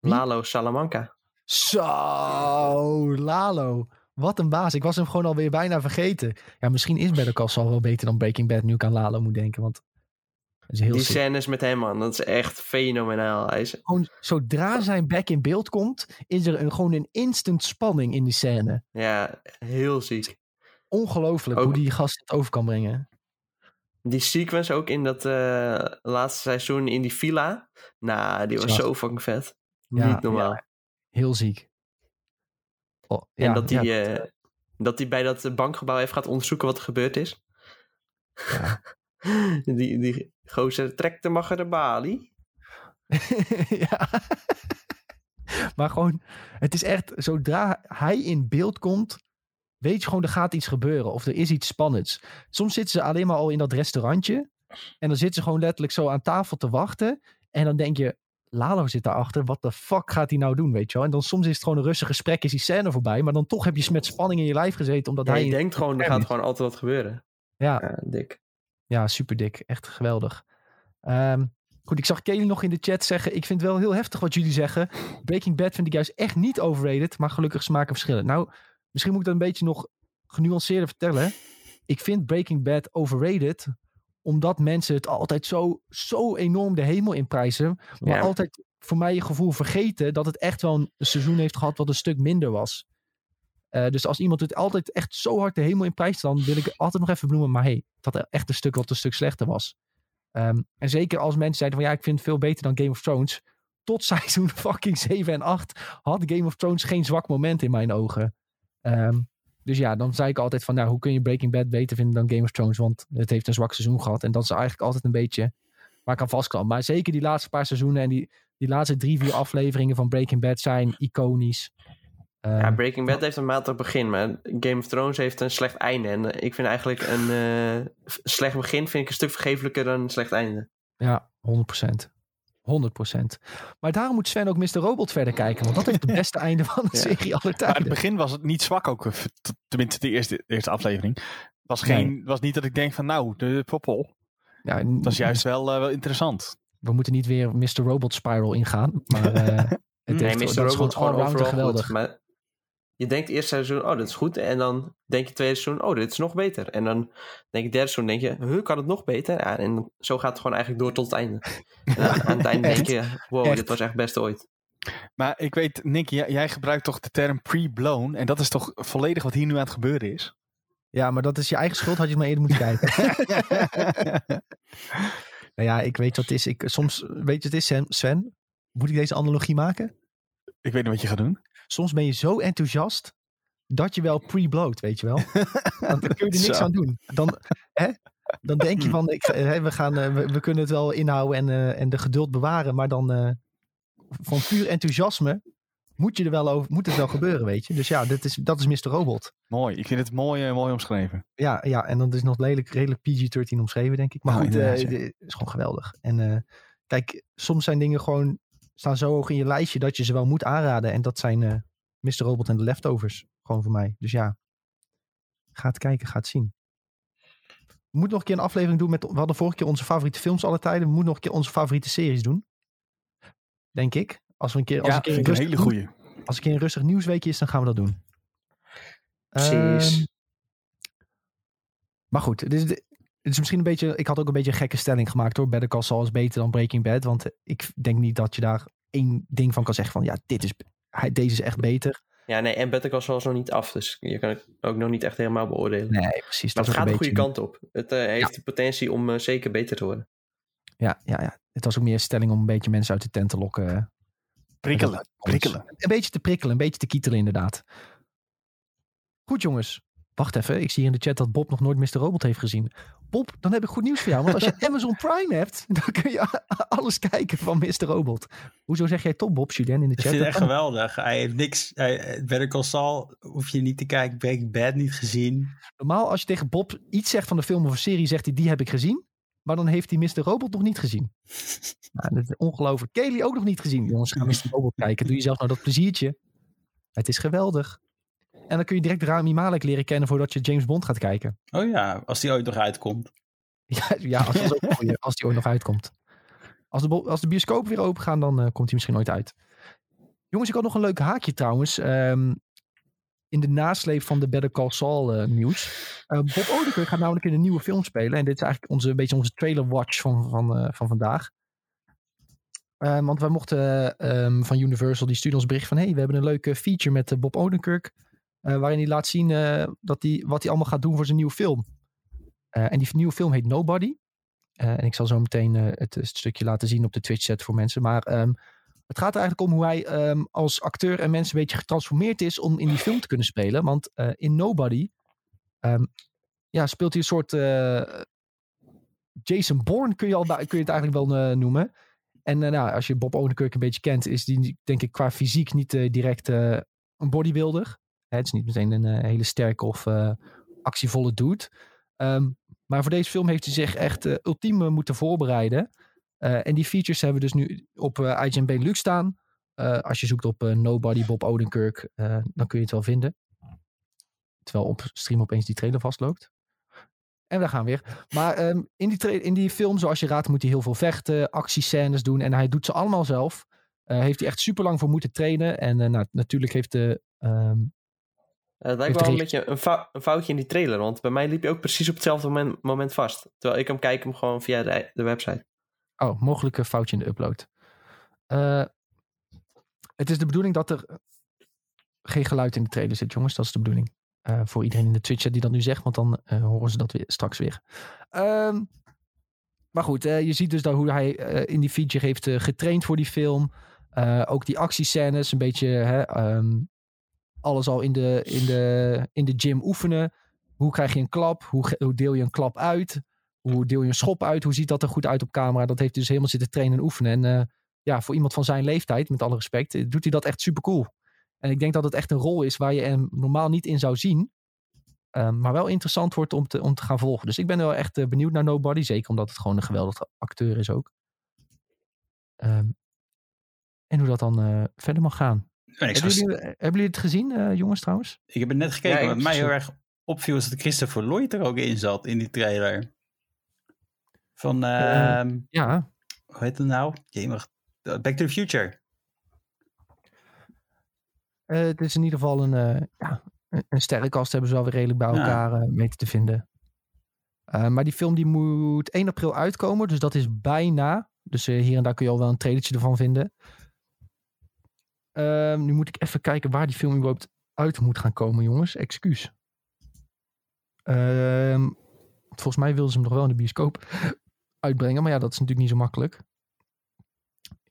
Wie? Lalo Salamanca. Zo, Lalo. Wat een baas. Ik was hem gewoon alweer bijna vergeten. Ja, misschien is Better Call Saul wel beter dan Breaking Bad. Nu ik aan Lalo moet denken, want is heel Die sick. scènes met hem, man. Dat is echt fenomenaal. Hij is, Gewoon, zodra zijn back in beeld komt, is er een, gewoon een instant spanning in die scène. ja, heel ziek. Ongelooflijk hoe die gast het over kan brengen. Die sequence ook in dat eh, laatste seizoen in die villa. Nou, die was Zo. zo fucking vet. Ja, Niet normaal. Heel ziek. Oh, En ja, dat hij ja, eh, dat hij bij dat eh, bankgebouw even gaat onderzoeken wat er gebeurd is. Ja. die, die gozer trekt de mag de balie. ja. maar gewoon, het is echt, zodra hij in beeld komt, weet je gewoon, er gaat iets gebeuren. Of er is iets spannends. Soms zitten ze alleen maar al in dat restaurantje. En dan zitten ze gewoon letterlijk zo aan tafel te wachten. En dan denk je, Lalo zit daarachter. Wat de fuck gaat hij nou doen, weet je wel? En dan soms is het gewoon een rustig gesprek, is die scène voorbij. Maar dan toch heb je met spanning in je lijf gezeten. Omdat Ja, hij... je denkt gewoon, er gaat gewoon altijd wat gebeuren. Ja, Ja, dik. Ja, super dik. Echt geweldig. Ehm, goed, ik zag Kelly nog in de chat zeggen. Ik vind het wel heel heftig wat jullie zeggen. Breaking Bad vind ik juist echt niet overrated. Maar gelukkig smaken verschillen. Nou, misschien moet ik dat een beetje nog genuanceerder vertellen. Ik vind Breaking Bad overrated. Omdat mensen het altijd zo, zo enorm de hemel in prijzen. Maar Ja. altijd voor mij je gevoel vergeten dat het echt wel een seizoen heeft gehad wat een stuk minder was. Eh, dus als iemand het altijd echt zo hard de hemel in prijst, dan wil ik altijd nog even benoemen. Maar hey, dat echt een stuk wat een stuk slechter was. Ehm, en zeker als mensen zeiden van ja, ik vind het veel beter dan Game of Thrones. Tot seizoen fucking 7 en 8 had Game of Thrones geen zwak moment in mijn ogen. Ehm, dus ja, dan zei ik altijd van nou, hoe kun je Breaking Bad beter vinden dan Game of Thrones? Want het heeft een zwak seizoen gehad. En dat is eigenlijk altijd een beetje waar ik aan vastklamp. Maar zeker die laatste paar seizoenen en die, die laatste drie, vier afleveringen van Breaking Bad zijn iconisch. Ehm, Ja, Breaking Bad heeft een matig begin, maar Game of Thrones heeft een slecht einde. En eh, ik vind eigenlijk een eh, slecht begin vind ik een stuk vergeeflijker dan een slecht einde. Ja, 100%. 100%. Maar daarom moet Sven ook Mr. Robot verder kijken. Want dat heeft het beste einde van de Ja. serie aller Maar in het begin was het niet zwak ook. eh, Tenminste, de eerste, eerste aflevering. Was, geen, was niet dat ik denk van nou, de poppel. Ja, Dat was juist wel, eh, wel interessant. We moeten niet weer Mr. Robot Spiral ingaan. Maar eh, het Nee, heeft, Mr. is Robot gewoon is gewoon overal geweldig. goed. Maar je denkt eerste seizoen, oh, dat is goed. En dan denk je tweede seizoen, oh, dit is nog beter. En dan denk je derde seizoen, denk je, huh, kan het nog beter? Ja, en zo gaat het gewoon eigenlijk door tot het einde. En aan, aan het einde denk je, wow, Echt. dit was echt best ooit. Maar ik weet, Nick, jij, jij gebruikt toch de term pre-blown. En dat is toch volledig wat hier nu aan het gebeuren is? Ja, maar dat is je eigen schuld. Had je maar eerder moeten kijken. nou ja, ik weet wat het is. Ik, soms, weet je wat het is? Sven? Moet ik deze analogie maken? ik weet niet wat je gaat doen. Soms ben je zo enthousiast dat je wel pre-bloat, weet je wel. Dan kun je er niks aan doen. Dan, hè, dan denk je van, ik, hè, we, gaan, eh, we, we kunnen het wel inhouden en, eh, en de geduld bewaren. Maar dan eh, van puur enthousiasme moet, je er wel over, moet het wel gebeuren, weet je. Dus ja, dat is, dat is Mr. Robot. Mooi, ik vind het mooi, mooi omschreven. Ja, ja, en dan is nog lelijk, redelijk PG-13 omschreven, denk ik. Maar Nou, goed, het is gewoon geweldig. En kijk, soms zijn dingen gewoon, staan zo hoog in je lijstje dat je ze wel moet aanraden. En dat zijn eh Mr. Robot en de Leftovers, gewoon voor mij. Dus ja, ga het kijken, ga het zien. We moeten nog een keer een aflevering doen met, we hadden vorige keer onze favoriete films alle tijden. We moeten nog een keer onze favoriete series doen. Denk ik. Als we een keer, als ja, een keer een rustig hele goeie. als een keer een rustig nieuwsweekje is, dan gaan we dat doen. Precies. Ehm, maar goed, het is, het is misschien een beetje. Ik had ook een beetje een gekke stelling gemaakt hoor. Better Call Saul is beter dan Breaking Bad. Want ik denk niet dat je daar één ding van kan zeggen van ja, dit is, hij, deze is echt beter. Ja, nee, en Better Call Saul is nog niet af, dus je kan het ook nog niet echt helemaal beoordelen. Nee, precies. maar dat het gaat de goede kant op. Het eh, heeft de potentie om eh, zeker beter te worden. Ja, ja, ja. Het was ook meer een stelling om een beetje mensen uit de tent te lokken. Prikkelen, prikkelen. Een beetje te prikkelen, een beetje te kietelen inderdaad. Goed jongens. Wacht even, ik zie in de chat dat Bob nog nooit Mr. Robot heeft gezien. Bob, dan heb ik goed nieuws voor jou. Want als je Amazon Prime hebt, dan kun je alles kijken van Mr. Robot. Hoezo zeg jij top, Bob, Julien, in de Ik chat? vind het Dat echt geweldig. Hij heeft niks. Hij, Better Call Saul hoef je niet te kijken. Breaking Bad niet gezien. Normaal als je tegen Bob iets zegt van de film of een serie, zegt hij die heb ik gezien. Maar dan heeft hij Mr. Robot nog niet gezien. Nou, dat is ongelooflijk. Kelly ook nog niet gezien. Jongens, ga Mr. Robot kijken. Doe jezelf nou dat pleziertje. Het is geweldig. En dan kun je direct Rami Malek leren kennen voordat je James Bond gaat kijken. Oh ja, als die ooit nog uitkomt. Ja, ja als, goeie, als die ooit nog uitkomt. Als de, als de bioscopen weer open gaan, dan eh, komt hij misschien nooit uit. Jongens, ik had nog een leuk haakje trouwens. Ehm, in de nasleep van de Better Call Saul nieuws. Eh, Bob Odenkirk gaat namelijk in een nieuwe film spelen. En dit is eigenlijk onze, een beetje onze trailer watch van, van, van vandaag. Eh, want wij mochten eh, ehm, van Universal, die stuurde ons bericht van... hey, we hebben een leuke feature met Bob Odenkirk. Eh, waarin hij laat zien eh, dat hij, wat hij allemaal gaat doen voor zijn nieuwe film. Eh, en die nieuwe film heet Nobody. En ik zal zo meteen het, het stukje laten zien op de Twitch chat voor mensen. Maar ehm, het gaat er eigenlijk om hoe hij ehm, als acteur en mensen een beetje getransformeerd is om in die film te kunnen spelen. Want in Nobody ehm, ja, speelt hij een soort Jason Bourne, kun je, al, kun je het eigenlijk wel noemen. En nou, als je Bob Odenkirk een beetje kent, is die denk ik qua fysiek niet direct een bodybuilder. Het is niet meteen een eh, hele sterke of eh, actievolle dude. Ehm, maar voor deze film heeft hij zich echt eh, ultiem moeten voorbereiden. En die features hebben we dus nu op eh IGN Benelux staan. Als je zoekt op Nobody Bob Odenkirk, dan kun je het wel vinden. Terwijl op stream opeens die trailer vastloopt. En we gaan weer. Maar ehm, in, die in die film, zoals je raadt, moet hij heel veel vechten, actiescènes doen. En hij doet ze allemaal zelf. Heeft hij echt super lang voor moeten trainen. En nou, natuurlijk heeft de. ehm, Eh, Het lijkt wel een beetje een, fou- een foutje in die trailer. Want bij mij liep hij ook precies op hetzelfde moment, moment vast. Terwijl ik hem kijk hem gewoon via de, de website. Oh, mogelijke foutje in de upload. Eh, het is de bedoeling dat er geen geluid in de trailer zit, jongens. Dat is de bedoeling. Eh, voor iedereen in de Twitch die dat nu zegt, want dan eh, horen ze dat weer, straks weer. Ehm, maar goed, eh, je ziet dus dat hoe hij eh, in die feature heeft eh, getraind voor die film. Eh, ook die actiescènes, een beetje hè, ehm, alles al in de, in, de, in de gym oefenen. Hoe krijg je een klap? Hoe, hoe deel je een klap uit? Hoe deel je een schop uit? Hoe ziet dat er goed uit op camera? Dat heeft hij dus helemaal zitten trainen en oefenen. En eh, ja, voor iemand van zijn leeftijd, met alle respect, eh, doet hij dat echt super cool. En ik denk dat het echt een rol is waar je hem normaal niet in zou zien. Ehm, maar wel interessant wordt om te, om te gaan volgen. Dus ik ben wel echt eh, benieuwd naar Nobody. Zeker omdat het gewoon een geweldige acteur is ook. Ehm, en hoe dat dan verder mag gaan. Hebben jullie, hebben jullie het gezien, eh, jongens, trouwens? ik heb het net gekeken. Ja, wat mij heel erg opviel is dat Christopher Lloyd er ook in zat in die trailer. Van, Eh, ehm, Ja, hoe heet het nou? Jemig. Back to the Future. Eh, het is in ieder geval een, eh, ja, een- sterrenkast hebben ze wel weer redelijk bij Ja. elkaar eh, weten te vinden. Eh, maar die film die moet 1 april uitkomen, dus dat is bijna. Dus eh, hier en daar kun je al wel een trailertje ervan vinden. Ehm, nu moet ik even kijken waar die film überhaupt uit moet gaan komen, jongens. Excuus. Ehm, volgens mij wilden ze hem nog wel in de bioscoop uitbrengen, maar ja, dat is natuurlijk niet zo makkelijk.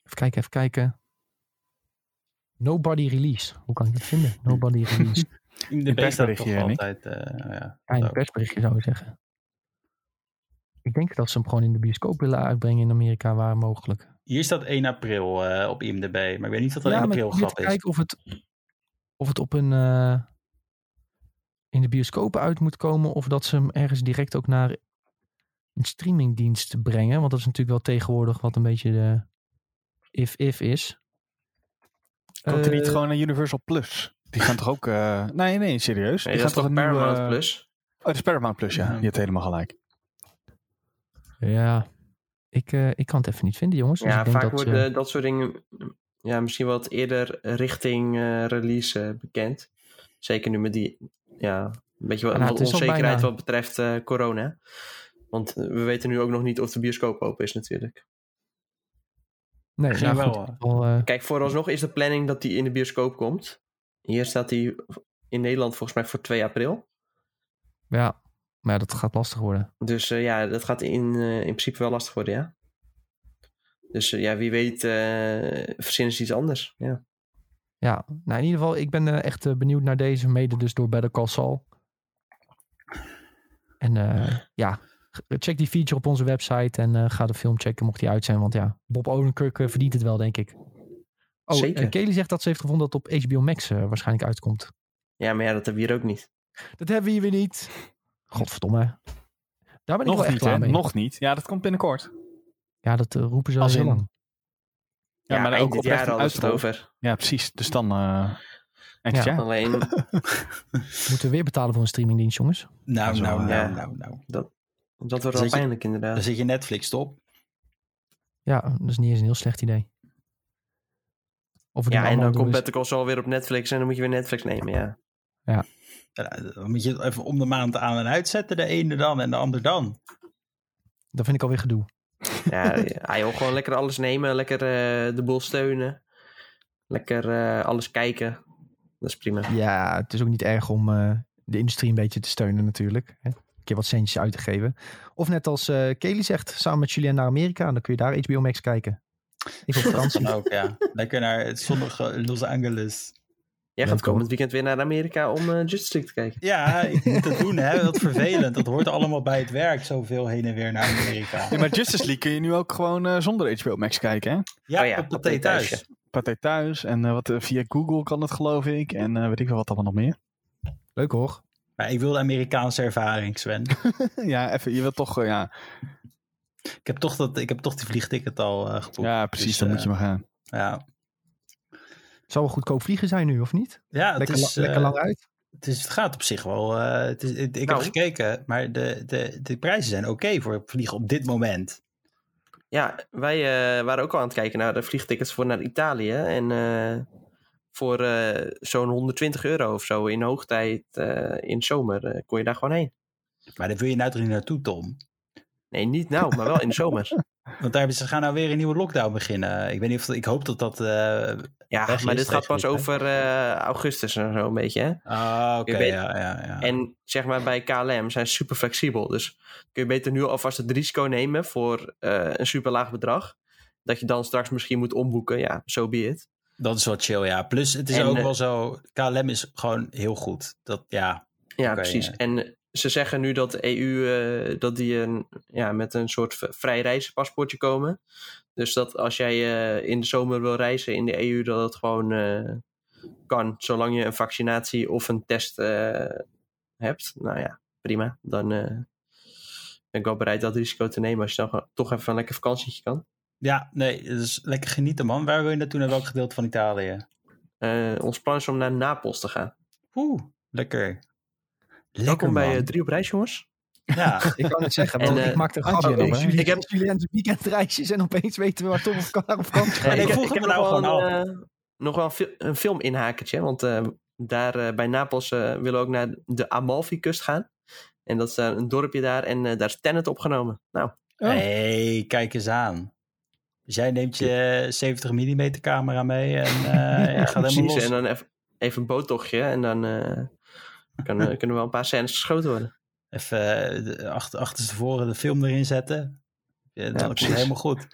Even kijken, even kijken. Nobody Release. Hoe kan ik dat vinden? Nobody Release. In de persberichtje, altijd. eh, ja, Ja, in een persberichtje zou ik zeggen. Ik denk dat ze hem gewoon in de bioscoop willen uitbrengen in Amerika, waar mogelijk. Hier staat 1 april eh, op IMDb, maar ik weet niet of dat ja, een maar april ik probeer grap is. kijken of het, of het op een... eh, in de bioscopen uit moet komen. Of dat ze hem ergens direct ook naar een streamingdienst brengen. Want dat is natuurlijk wel tegenwoordig wat een beetje de if-if is. Komt er niet Eh, gewoon naar Universal Plus? Die gaan toch ook... eh, Nee, nee, serieus. Nee, Die dat gaan toch een nieuwe- Paramount Plus? Oh, het is Paramount Plus, ja. Ja. Je hebt helemaal gelijk. Ja, ik, eh, ik kan het even niet vinden, jongens. Dus Ja, ik denk vaak dat, worden eh, dat soort dingen ja, misschien wat eerder richting eh, release bekend. Zeker nu met die, ja, een beetje wat, Nou, onzekerheid wat betreft eh, corona. Want we weten nu ook nog niet of de bioscoop open is natuurlijk. nee, nou, wel, goed, al, Kijk, vooralsnog is de planning dat die in de bioscoop komt. Hier staat die in Nederland volgens mij voor 2 april. ja, maar ja, dat gaat lastig worden. Dus eh, ja, dat gaat in, eh, in principe wel lastig worden, ja. Dus eh, ja, wie weet verzinnen ze iets anders. Ja. Ja, nou in ieder geval, ik ben echt benieuwd naar deze, mede dus door Better Call Saul. En ja, g- check die feature op onze website en ga de film checken mocht die uit zijn. Want ja, Bob Odenkirk verdient het wel, denk ik. Oh, Zeker. Kelly zegt dat ze heeft gevonden dat het op HBO Max waarschijnlijk uitkomt. ja, maar ja, dat hebben we hier ook niet. Dat hebben we hier weer niet. Godverdomme. Daar ben ik Nog wel echt niet, klaar mee. Nog niet. Ja, dat komt binnenkort. Ja, dat eh, roepen ze al Als heel in- lang. Ja, Ja, maar ook dit oprecht jaar een hadden ze het uitrol. over. Ja, precies. Dus dan... eh eind Ja. ja. Alleen, Moeten we weer betalen voor een streamingdienst, jongens? Nou, Dat nou, nou, ja. nou, nou. dat wordt wel Zit je- pijnlijk Dan inderdaad. zit je Netflix top. Ja, dat is niet eens een heel slecht idee. Of Ja, en dan komt Better Call Saul weer op Netflix en dan moet je weer Netflix nemen, ja. Ja, Dan moet je het even om de maand aan en uitzetten. De ene dan en de ander dan. Dat vind ik alweer gedoe. Ja, ja joh, gewoon lekker alles nemen, lekker eh, de boel steunen. Lekker eh, alles kijken. Dat is prima. Ja, het is ook niet erg om eh, de industrie een beetje te steunen natuurlijk. Hè? Een keer wat centjes uit te geven. Of net als eh Kelly zegt, samen met Julien naar Amerika. En dan kun je daar HBO Max kijken. Ik vakantie. Dan ook, ja. Lekker naar het zonnige Los Angeles. Jij Ja, gaat kom. komend weekend weer naar Amerika om eh Justice League te kijken. Ja, ik moet het doen, hè. Wat vervelend. Dat hoort allemaal bij het werk, zoveel heen en weer naar Amerika. Ja, maar Justice League kun je nu ook gewoon eh, zonder HBO Max kijken, hè? Ja, Oh ja, op de thuis. thuis, Pathé thuis en eh, wat, via Google kan het geloof ik. En eh, weet ik wel wat allemaal nog meer. Leuk hoor. Maar ik wil de Amerikaanse ervaring, Sven. ja, even, je wilt toch, ja, Ik heb toch, dat, ik heb toch die vliegticket al eh geboekt. ja precies, Dus, dan moet je maar gaan. Ja, Het zal wel goedkoop vliegen zijn nu, of niet? ja het, Lekker, is, la- lekker eh, lang uit. het, is, het gaat op zich wel. eh, het is, het- ik Nou. heb gekeken, maar de, de, de prijzen zijn oké voor vliegen op dit moment. Ja, wij eh, waren ook al aan het kijken naar de vliegtickets voor naar Italië. En eh, voor eh, zo'n 120 euro of zo in hoogtijd eh, in zomer eh, kon je daar gewoon heen. Maar daar wil je nou toch niet naartoe, Tom? Nee, niet nou, maar wel in de zomer. Want daar ze gaan nou weer een nieuwe lockdown beginnen. Ik weet niet of ik hoop dat dat. eh Ja, maar is dit gaat pas over eh, augustus en zo een beetje. Hè? Ah, oké, ja, ja, ja. En zeg maar bij KLM zijn ze super flexibel. Dus kun je beter nu alvast het risico nemen voor eh, een super laag bedrag. Dat je dan straks misschien moet omboeken. Ja, zo so be it. Dat is wel chill, ja. Plus, het is En, ook wel zo. KLM is gewoon heel goed. Dat, ja. Ja, precies. En ze zeggen nu dat de EU eh, dat die een, ja, met een soort vrij reizenpaspoortje komen. Dus dat als jij eh, in de zomer wil reizen in de EU, dat het gewoon eh, kan. Zolang je een vaccinatie of een test eh, hebt. Nou ja, prima. Dan eh, ben ik wel bereid dat risico te nemen als je dan toch even een lekker vakantietje kan. Ja, nee, dus lekker genieten, man. Waar wil je naartoe? Naar welk gedeelte van Italië? Eh, ons plan is om naar Napels te gaan. Oeh, lekker. Lekker, Welkom bij man. eh, Drie op Reis, jongens. Ja, Ik kan het zeggen, En, ik maakte een Antje grapje over. Jullie Ik heb- jullie de weekendreisjes en opeens weten we waar Tom of Kar op. Nee, ik heb- vroeg heb me nou nog wel gewoon een, eh, nog wel een, fil- een film inhakertje. Want eh, daar bij Napels willen we ook naar de Amalfi-kust gaan. En dat is daar een dorpje daar. En daar is Tenet opgenomen. Nou, Oh. hey, kijk eens aan. Dus jij neemt je 70 mm camera mee en eh, gaat helemaal precies. los. En dan even, even een boottochtje. En dan eh, kan, eh, kunnen wel een paar scènes geschoten worden. Even eh, de- achter, achterstevoren de film erin zetten. Ja, komt het precies. helemaal goed.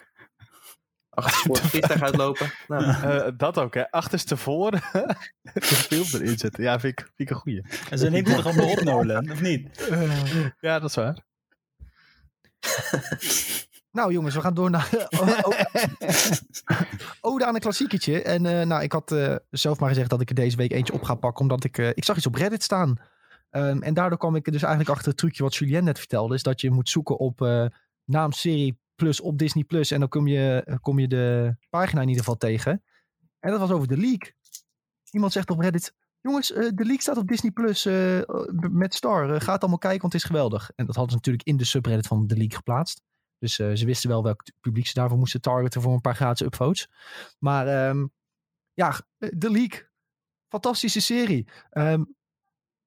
Achter voor het vliegtuig uitlopen. Nou, Eh, dat ook, hè. Achterstevoren de film erin zetten. Ja, vind ik, vind ik een goeie. En ze neemt het toch allemaal op, Nolan, of niet? ja, dat is waar. Nou jongens, we gaan door naar aan een klassieketje. En eh, nou, ik had eh, zelf maar gezegd dat ik er deze week eentje op ga pakken. Omdat ik, eh, ik zag iets op Reddit staan. Ehm, en daardoor kwam ik dus eigenlijk achter het trucje wat Julien net vertelde. Is dat je moet zoeken op naam serie plus op Disney Plus. En dan kom je, kom je de pagina in ieder geval tegen. En dat was over de leak. Iemand zegt op Reddit... Jongens, de leak staat op Disney Plus met Star. Ga het allemaal kijken, want het is geweldig. En dat hadden ze natuurlijk in de subreddit van de leak geplaatst. Dus eh, ze wisten wel welk publiek ze daarvoor moesten targeten voor een paar gratis upvotes. Maar ehm, ja, de leak. Fantastische serie. Ehm,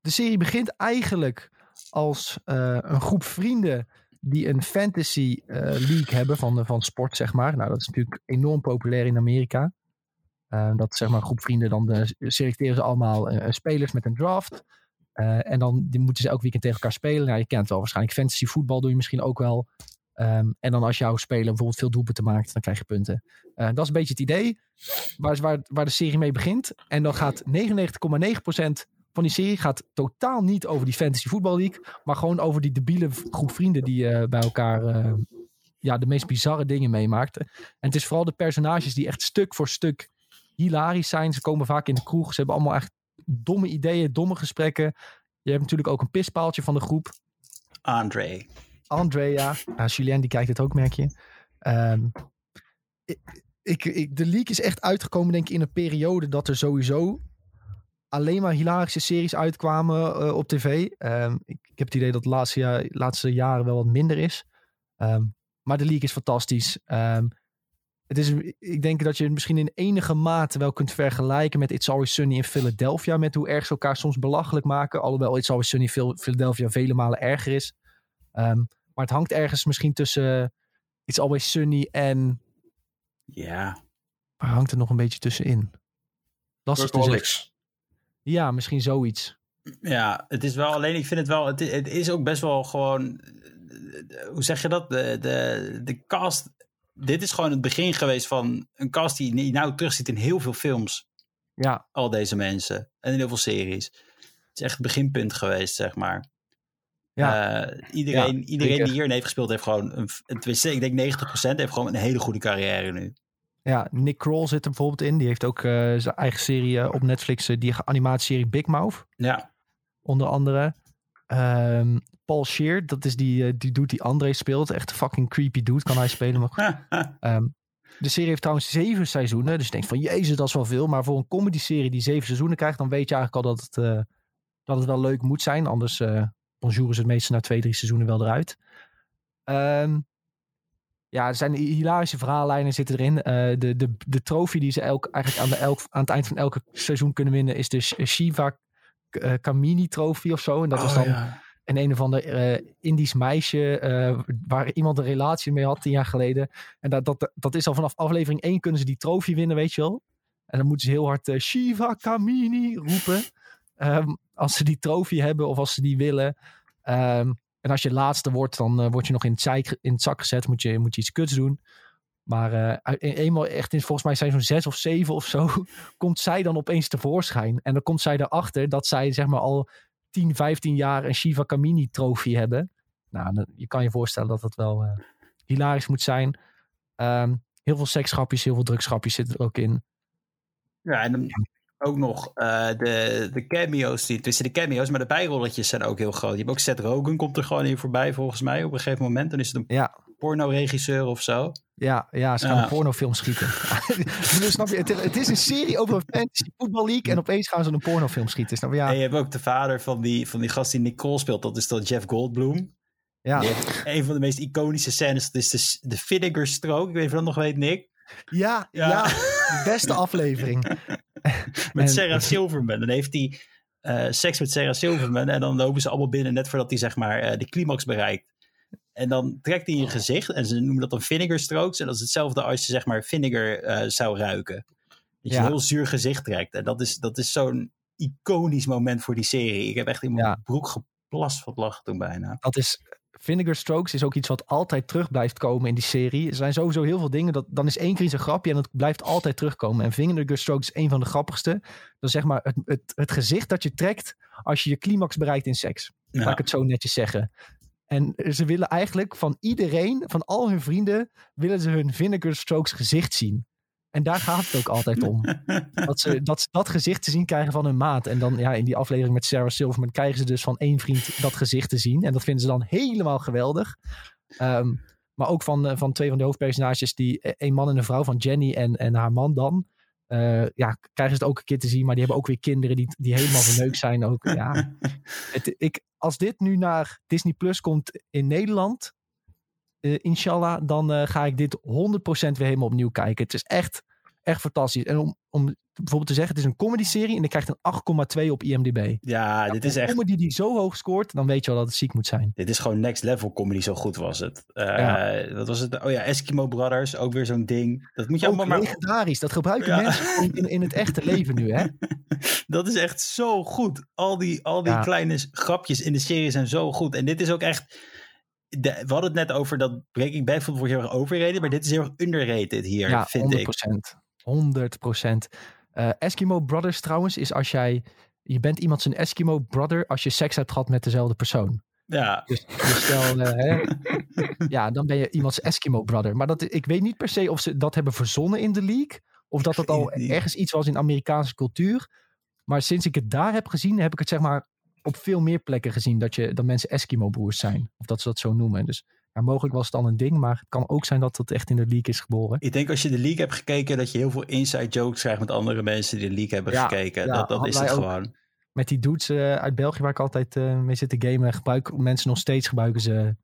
de serie begint eigenlijk als eh, een groep vrienden die een fantasy eh, league hebben van, van sport, zeg maar. Nou, dat is natuurlijk enorm populair in Amerika. Eh, dat zeg maar een groep vrienden, dan eh, selecteren ze allemaal eh, spelers met een draft. Eh, en dan die moeten ze elk weekend tegen elkaar spelen. Nou, je kent wel waarschijnlijk. Fantasy voetbal doe je misschien ook wel. Ehm, en dan als jouw speler bijvoorbeeld veel doelpunten maakt, dan krijg je punten. Eh, dat is een beetje het idee waar, waar, waar de serie mee begint. En dan gaat 99,9% van die serie gaat totaal niet over die Fantasy Football League. Maar gewoon over die debiele groep vrienden die eh, bij elkaar eh, ja, de meest bizarre dingen meemaakt. En het is vooral de personages die echt stuk voor stuk hilarisch zijn. Ze komen vaak in de kroeg. Ze hebben allemaal echt domme ideeën, domme gesprekken. Je hebt natuurlijk ook een pispaaltje van de groep. Andre. Andrea. Ja, Julien die kijkt het ook, merk je. Ehm, ik, ik, de leak is echt uitgekomen, denk ik, in een periode dat er sowieso alleen maar hilarische series uitkwamen eh, op tv. Ehm, ik, heb het idee dat de laatste, jaar, laatste jaren wel wat minder is. Ehm, maar de leak is fantastisch. Het is, ik denk dat je het misschien in enige mate wel kunt vergelijken met It's Always Sunny in Philadelphia. Met hoe erg ze elkaar soms belachelijk maken. Alhoewel It's Always Sunny in Phil- Philadelphia vele malen erger is. Ehm, maar het hangt ergens misschien tussen It's Always Sunny en... Ja. Waar hangt er nog een beetje tussenin? Lastig te. Ja, misschien zoiets. Ja, het is wel alleen, ik vind het wel, het, het is ook best wel gewoon, eh, hoe zeg je dat? De, de, de cast dit is gewoon het begin geweest van een cast die je nou terugziet in heel veel films. Ja, Al deze mensen. En in heel veel series. Het is echt het beginpunt geweest, zeg maar. Ja. Eh, iedereen Ja, iedereen zeker. die hierin heeft gespeeld heeft gewoon... Een, tenminste, ik denk 90% heeft gewoon een hele goede carrière nu. ja, Nick Kroll zit er bijvoorbeeld in. Die heeft ook eh, zijn eigen serie eh, op Netflix, die animatieserie Big Mouth. Ja, onder andere. Ehm, Paul Shear, dat is die, die doet die André speelt. Echt een fucking creepy dude kan hij spelen. Maar. Ehm, de serie heeft trouwens zeven seizoenen. Dus je denkt van, jezus, dat is wel veel. Maar voor een comedy-serie die zeven seizoenen krijgt... dan weet je eigenlijk al dat het, dat het wel leuk moet zijn. Anders uh, bonjour het meestal na twee, drie seizoenen wel eruit. Ehm, ja, er zijn hilarische verhaallijnen zitten erin. Uh, de, de, de trofee die ze elk, eigenlijk aan, de elk, aan het eind van elke seizoen kunnen winnen... is de Shiva uh, Kamini trofee of zo. En dat Oh, is dan ja. een een of ander uh, Indisch meisje uh, waar iemand een relatie mee had tien jaar geleden. En dat, dat, dat is al vanaf aflevering 1 kunnen ze die trofee winnen, weet je wel. En dan moeten ze heel hard Shiva Kamini roepen. Um, als ze die trofee hebben of als ze die willen. Um, en als je laatste wordt, dan uh, word je nog in het, in het zak gezet. Moet je, moet je iets kuts doen. Maar uh, eenmaal echt in volgens mij zijn zo'n zes of zeven of zo, komt zij dan opeens tevoorschijn. En dan komt zij erachter dat zij zeg maar al 10, 15 jaar een Shiva Kamini trofee hebben. Nou, dan, je kan je voorstellen dat dat wel uh, hilarisch moet zijn. Um, heel veel seksgrapjes, heel veel drugsgrapjes zitten er ook in. Ja, en dan ook nog uh, de, de cameo's, die, tussen de cameo's, maar de bijrolletjes zijn ook heel groot. Je hebt ook Seth Rogen, komt er gewoon in voorbij volgens mij op een gegeven moment. Dan is het een ja. porno-regisseur of zo. Ja, ja ze gaan ja. een pornofilm schieten. dus, snap je, het, het, is een serie over een fantasy voetbal league en opeens gaan ze een pornofilm schieten. Snap je? Ja. En je hebt ook de vader van die, van die gast die Nick speelt, dat is dan Jeff Goldblum. Ja. een van de meest iconische scènes, dat is de, de Vinegar Stroke. Ik weet niet of je dat nog weet, Nick. Ja, ja. ja de beste aflevering. met Sarah Silverman. Dan heeft hij uh, seks met Sarah Silverman en dan lopen ze allemaal binnen net voordat hij zeg maar uh, de climax bereikt. En dan trekt hij je gezicht en ze noemen dat dan vinegar strokes. En dat is hetzelfde als je zeg maar vinegar uh, zou ruiken. Dat je ja. een heel zuur gezicht trekt. En dat is, dat is zo'n iconisch moment voor die serie. Ik heb echt in mijn ja. broek geplast van het lachen toen bijna. Dat is, Vinegar Strokes is ook iets wat altijd terug blijft komen in die serie. Er zijn sowieso heel veel dingen. Dat, dan is één keer een grapje en het blijft altijd terugkomen. En Vinegar Strokes is een van de grappigste. Dat is zeg maar het, het, het gezicht dat je trekt als je je climax bereikt in seks. Ja. Laat ik het zo netjes zeggen. En ze willen eigenlijk van iedereen, van al hun vrienden, willen ze hun Vinegar Strokes gezicht zien. En daar gaat het ook altijd om. dat, ze, dat ze dat gezicht te zien krijgen van hun maat. En dan ja, in die aflevering met Sarah Silverman krijgen ze dus van één vriend dat gezicht te zien. En dat vinden ze dan helemaal geweldig. Um, maar ook van, van twee van de hoofdpersonages, die een man en een vrouw van Jenny en, en haar man dan. Uh, ja, krijgen ze het ook een keer te zien. Maar die hebben ook weer kinderen die, die helemaal verneukt zijn. Ook, ja. het, ik, als dit nu naar Disney Plus komt in Nederland, inshallah, dan uh, ga ik dit 100% weer helemaal opnieuw kijken. Het is echt, echt fantastisch. En om, om bijvoorbeeld te zeggen, het is een comedy-serie en die krijgt een 8,2 op IMDb. Ja, dit is echt... Een comedy die zo hoog scoort, dan weet je wel dat het ziek moet zijn. Dit is gewoon next level comedy, zo goed was het. Uh, ja. Wat was het? Oh ja, Eskimo Brothers, ook weer zo'n ding. Dat moet je ook allemaal maar... legendarisch, dat gebruiken ja. mensen in, in het echte leven nu, hè? dat is echt zo goed. Al die, al die ja. kleine grapjes in de serie zijn zo goed. En dit is ook echt... De, we hadden het net over dat Breaking Bad wordt heel erg overrated, maar dit is heel erg underrated hier, ja, vind 100%, ik. 100 procent. Uh, Eskimo Brothers trouwens is als jij... Je bent iemand zijn Eskimo brother als je seks hebt gehad met dezelfde persoon. Ja. Dus, dus stel, uh, hè, ja, dan ben je iemands Eskimo brother. Maar dat, ik weet niet per se of ze dat hebben verzonnen in de league. Of dat dat al ergens iets was in Amerikaanse cultuur. Maar sinds ik het daar heb gezien, heb ik het zeg maar op veel meer plekken gezien. Dat, je, dat mensen Eskimo broers zijn. Of dat ze dat zo noemen. Dus ja, mogelijk was het dan een ding, maar het kan ook zijn dat het echt in de league is geboren. Ik denk als je de league hebt gekeken, dat je heel veel inside jokes krijgt met andere mensen die de league hebben ja, gekeken. Ja, dat dat is het gewoon. Met die dudes uh, uit België waar ik altijd uh, mee zit te gamen, gebruiken mensen nog steeds gebruiken ze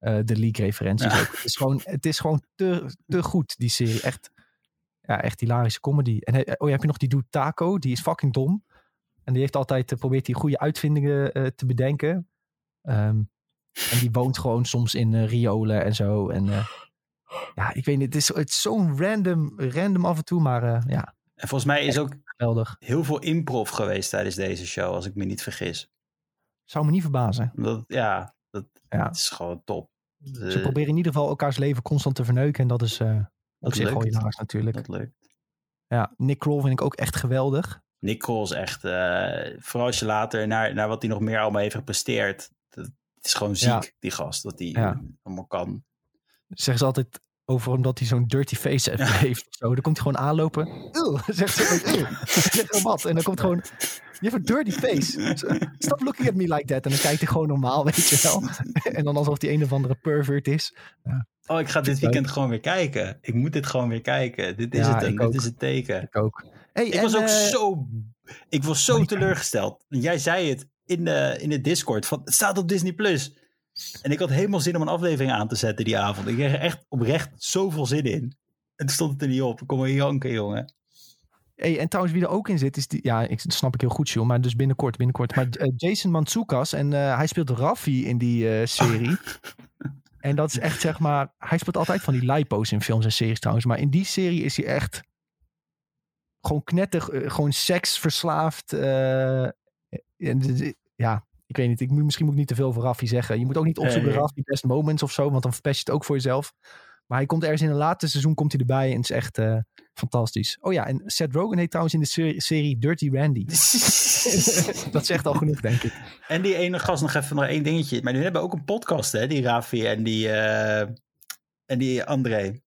uh, de league referenties. Ja. Het is gewoon, het is gewoon te, te goed, die serie. Echt, ja, echt hilarische comedy. En oh, ja, heb je nog die dude Taco, die is fucking dom. En die heeft altijd, probeert die goede uitvindingen te bedenken. Um, en die woont gewoon soms in uh, riolen en zo. En ja, ik weet niet. Het is, het is zo'n random, random af en toe, maar ja. En volgens mij is ook geweldig. heel veel improv geweest tijdens deze show, als ik me niet vergis. Zou me niet verbazen. Dat, ja, dat, ja. dat is gewoon top. Ze Eh, proberen in ieder geval elkaars leven constant te verneuken. En dat is eh op Dat zich lukt. hilarisch natuurlijk. Dat lukt. Ja, Nick Kroll vind ik ook echt geweldig. Nick Kroll is echt, eh, vooral als je later naar, naar wat hij nog meer allemaal heeft gepresteerd. Dat, het is gewoon ziek, Ja. die gast, wat hij Ja. allemaal kan. Zeggen ze altijd over hem dat hij zo'n dirty face heeft- heeft of zo. Dan komt hij gewoon aanlopen. Ugh, zegt ze wat. En dan komt gewoon, je hebt een dirty face. Stop looking at me like that. En dan kijkt hij gewoon normaal, weet je wel. En dan alsof hij een of andere pervert is. Oh, ik ga dit weekend gewoon weer kijken. Ik moet dit gewoon weer kijken. Dit is Ja, het, dit ook. is het teken. Ik ook. Hey, Ik en, was ook eh, zo, ik was zo Oh, teleurgesteld. Jij zei het in de, in de Discord van het staat op Disney Plus. En ik had helemaal zin om een aflevering aan te zetten die avond. Ik kreeg er echt oprecht zoveel zin in. En toen stond het er niet op. Ik kon maar janken, jongen. Hey, en trouwens, wie er ook in zit, is die. Ja, ik dat snap ik heel goed, Jules. Maar dus binnenkort, binnenkort. Maar eh, Jason Mantzoukas. En eh, hij speelt Raffi in die serie. en dat is echt, zeg maar. Hij speelt altijd van die lipo's in films en series trouwens. Maar in die serie is hij echt. Gewoon knettig. eh, gewoon seksverslaafd. eh, ja, ik weet niet. Ik, misschien moet ik niet te veel voor Raffi zeggen. Je moet ook niet opzoeken Nee. Raffi best moments of zo. Want dan verpest je het ook voor jezelf. Maar hij komt ergens in een later seizoen komt hij erbij. En het is echt eh, fantastisch. Oh ja, en Seth Rogen heet trouwens in de serie, serie Dirty Randy. dat zegt al genoeg, denk ik. En die ene gast nog even nog één dingetje. Maar die hebben ook een podcast, hè? Die Rafi en die, en die André.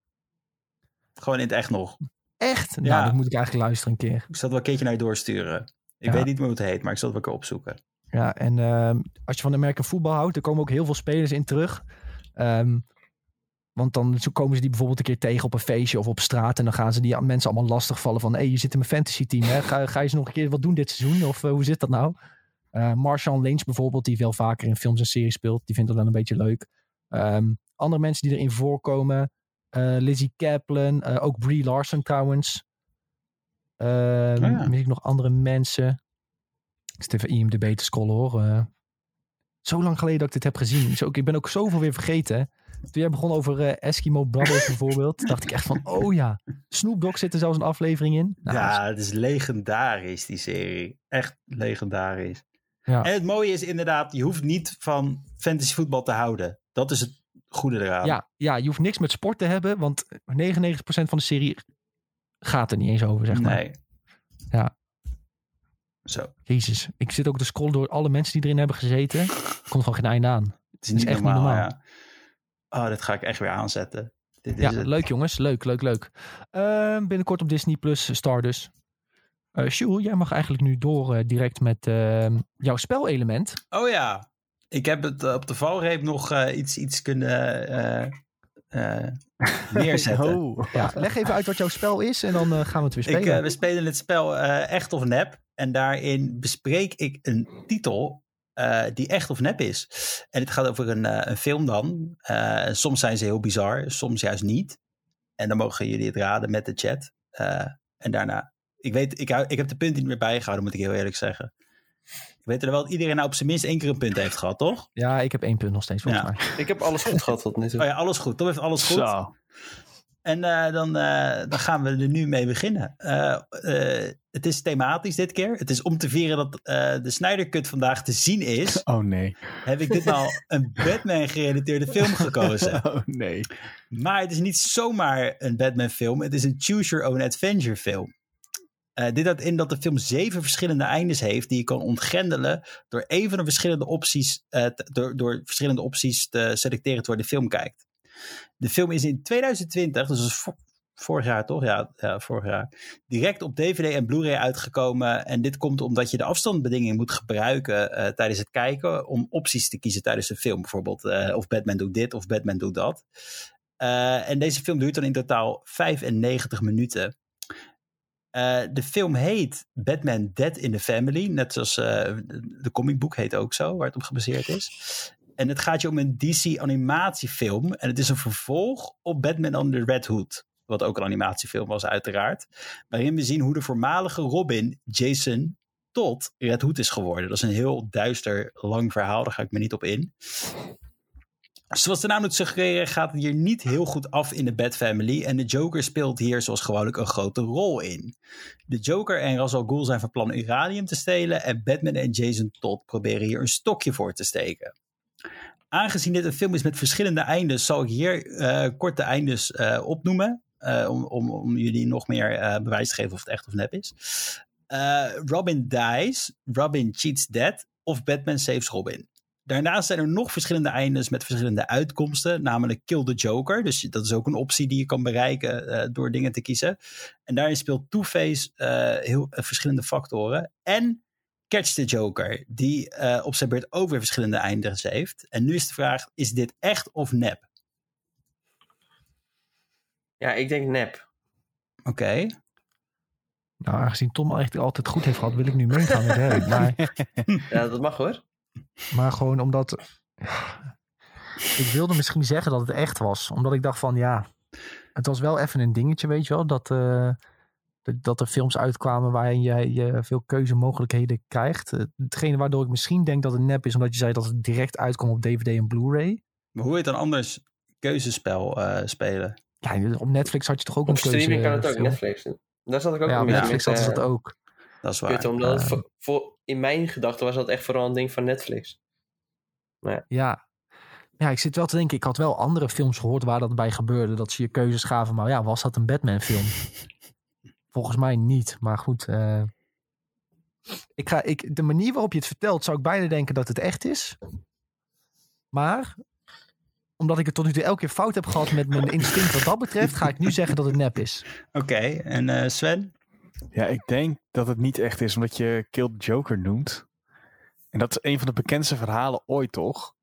Gewoon in het echt nog. Echt? Ja. Nou, dat moet ik eigenlijk luisteren een keer. Ik zal het wel een keertje naar je doorsturen. Ik Ja. weet niet meer hoe het heet, maar ik zal het wel een keer opzoeken. Ja, en ehm, als je van American voetbal houdt, er komen ook heel veel spelers in terug. Ehm, want dan zo komen ze die bijvoorbeeld een keer tegen op een feestje of op straat. En dan gaan ze die mensen allemaal lastigvallen van... hé, hey, je zit in mijn fantasy team, hè? Ga, ga je eens nog een keer wat doen dit seizoen? Of eh, hoe zit dat nou? Eh Marshawn Lynch bijvoorbeeld, die veel vaker in films en series speelt. Die vindt dat wel een beetje leuk. Ehm, andere mensen die erin voorkomen. Eh, Lizzie Kaplan, eh, ook Brie Larson trouwens. Oh ja. Mis ik nog andere mensen? Ik zit even IMDb te scrollen hoor. Eh, zo lang geleden dat ik dit heb gezien. Zo, ik ben ook zoveel weer vergeten. Toen jij begon over Eskimo Brothers bijvoorbeeld, dacht ik echt van, oh ja, Snoop Dogg zit er zelfs een aflevering in. Nou, ja, het is legendarisch, die serie. Echt legendarisch. Ja. En het mooie is inderdaad, je hoeft niet van fantasy voetbal te houden. Dat is het goede eraan. ja, ja, je hoeft niks met sport te hebben, want 99% van de serie gaat er niet eens over, zeg maar. Nee. Ja. Zo. Jezus, ik zit ook te scrollen door alle mensen die erin hebben gezeten. Komt gewoon geen einde aan. Het is niet echt niet normaal, normaal. ja. Oh, dat ga ik echt weer aanzetten. Dit is Ja, het. leuk jongens. Leuk, leuk, leuk. Ehm, binnenkort op Disney Plus Star dus. Sjoerd, jij mag eigenlijk nu door eh, direct met ehm, jouw spelelement. Oh ja. Ik heb het eh, op de valreep nog eh, iets, iets kunnen eh, neerzetten. Oh. Ja, leg even uit wat jouw spel is en dan gaan we het weer Ik, spelen. eh, we spelen het spel Echt of Nep. En daarin bespreek ik een titel die echt of nep is. En het gaat over een, een film dan. Soms zijn ze heel bizar, soms juist niet. En dan mogen jullie het raden met de chat. En daarna, ik weet, ik, hou- ik heb de punten niet meer bijgehouden, moet ik heel eerlijk zeggen. Ik weet er wel dat iedereen nou op zijn minst één keer een punt heeft gehad, toch? ja, ik heb één punt nog steeds volgens Ja. mij. Ik heb alles goed gehad tot nu toe. Oh ja, alles goed. Tom heeft alles goed. Zo. En eh, dan, eh, dan gaan we er nu mee beginnen. Eh, eh, het is thematisch dit keer. Het is om te vieren dat eh, de Snyder Cut vandaag te zien is. Oh nee. heb ik ditmaal een Batman gerelateerde film gekozen. Oh nee. Maar het is niet zomaar een Batman film. Het is een Choose Your Own Adventure film. Eh, dit houdt in dat de film zeven verschillende eindes heeft die je kan ontgrendelen door een van de verschillende opties, eh, door, door verschillende opties te selecteren terwijl je de film kijkt. De film is in 2020, dus vorig jaar toch? Ja, ja, vorig jaar. Direct op DVD en Blu-ray uitgekomen. En dit komt omdat je de afstandsbedinging moet gebruiken eh, tijdens het kijken om opties te kiezen tijdens de film. Bijvoorbeeld of Batman doet dit of Batman doet dat. En deze film duurt dan in totaal 95 minuten. Eh, de film heet Batman Dead in the Family. Net zoals eh, de, comicboek heet ook zo, waar het op gebaseerd is. En het gaat je om een DC animatiefilm. En het is een vervolg op Batman Under Red Hood. Wat ook een animatiefilm was uiteraard. Waarin we zien hoe de voormalige Robin, Jason Todd, Red Hood is geworden. Dat is een heel duister, lang verhaal. Daar ga ik me niet op in. Zoals de naam doet suggereren gaat het hier niet heel goed af in de Bat Family. En de Joker speelt hier zoals gewoonlijk een grote rol in. De Joker en Ra's al Ghul zijn van plan uranium te stelen. En Batman en Jason Todd proberen hier een stokje voor te steken. aangezien dit een film is met verschillende eindes, zal ik hier eh, korte eindes eh, opnoemen. eh, om, om, om jullie nog meer bewijs te geven of het echt of nep is. Robin dies, Robin cheats dead of Batman saves Robin. Daarnaast zijn er nog verschillende eindes met verschillende uitkomsten, namelijk Kill the Joker. Dus dat is ook een optie die je kan bereiken eh, door dingen te kiezen. En daarin speelt Two-Face eh, heel eh, verschillende factoren. En Catch the Joker, die eh, op zijn beurt ook weer verschillende eindes heeft. En nu is de vraag, is dit echt of nep? Ja, ik denk nep. Oké. Nou, aangezien Tom echt altijd goed heeft gehad, wil ik nu meegaan met Harry. Maar, Ja, dat mag hoor. Maar gewoon omdat... Ik wilde misschien zeggen dat het echt was. Omdat ik dacht van, ja... Het was wel even een dingetje, weet je wel. Dat, eh, dat, dat er films uitkwamen waarin je, je veel keuzemogelijkheden krijgt. Eh, Hetgene waardoor ik misschien denk dat het nep is, omdat je zei dat het direct uitkomt op DVD en Blu-ray. Maar hoe heet dan anders keuzespel eh, spelen? Ja, op Netflix had je toch ook Op een keuze. streaming kan het ook. film? Netflix. Daar zat ik ook Ja, op Netflix hadden ze dat ook. Dat is kut, waar. omdat het Eh. voor, voor- in mijn gedachten was dat echt vooral een ding van Netflix. Ja. ja, ik zit wel te denken, ik had wel andere films gehoord waar dat bij gebeurde. Dat ze je keuzes gaven, maar ja, was dat een Batman film? Volgens mij niet, maar goed. eh, ik ga, ik, de manier waarop je het vertelt, zou ik bijna denken dat het echt is. Maar, omdat ik het tot nu toe elke keer fout heb gehad met mijn instinct wat dat betreft, ga ik nu zeggen dat het nep is. Oké, en eh, Sven? Ja, ik denk dat het niet echt is, omdat je Kill the Joker noemt. En dat is een van de bekendste verhalen ooit, toch?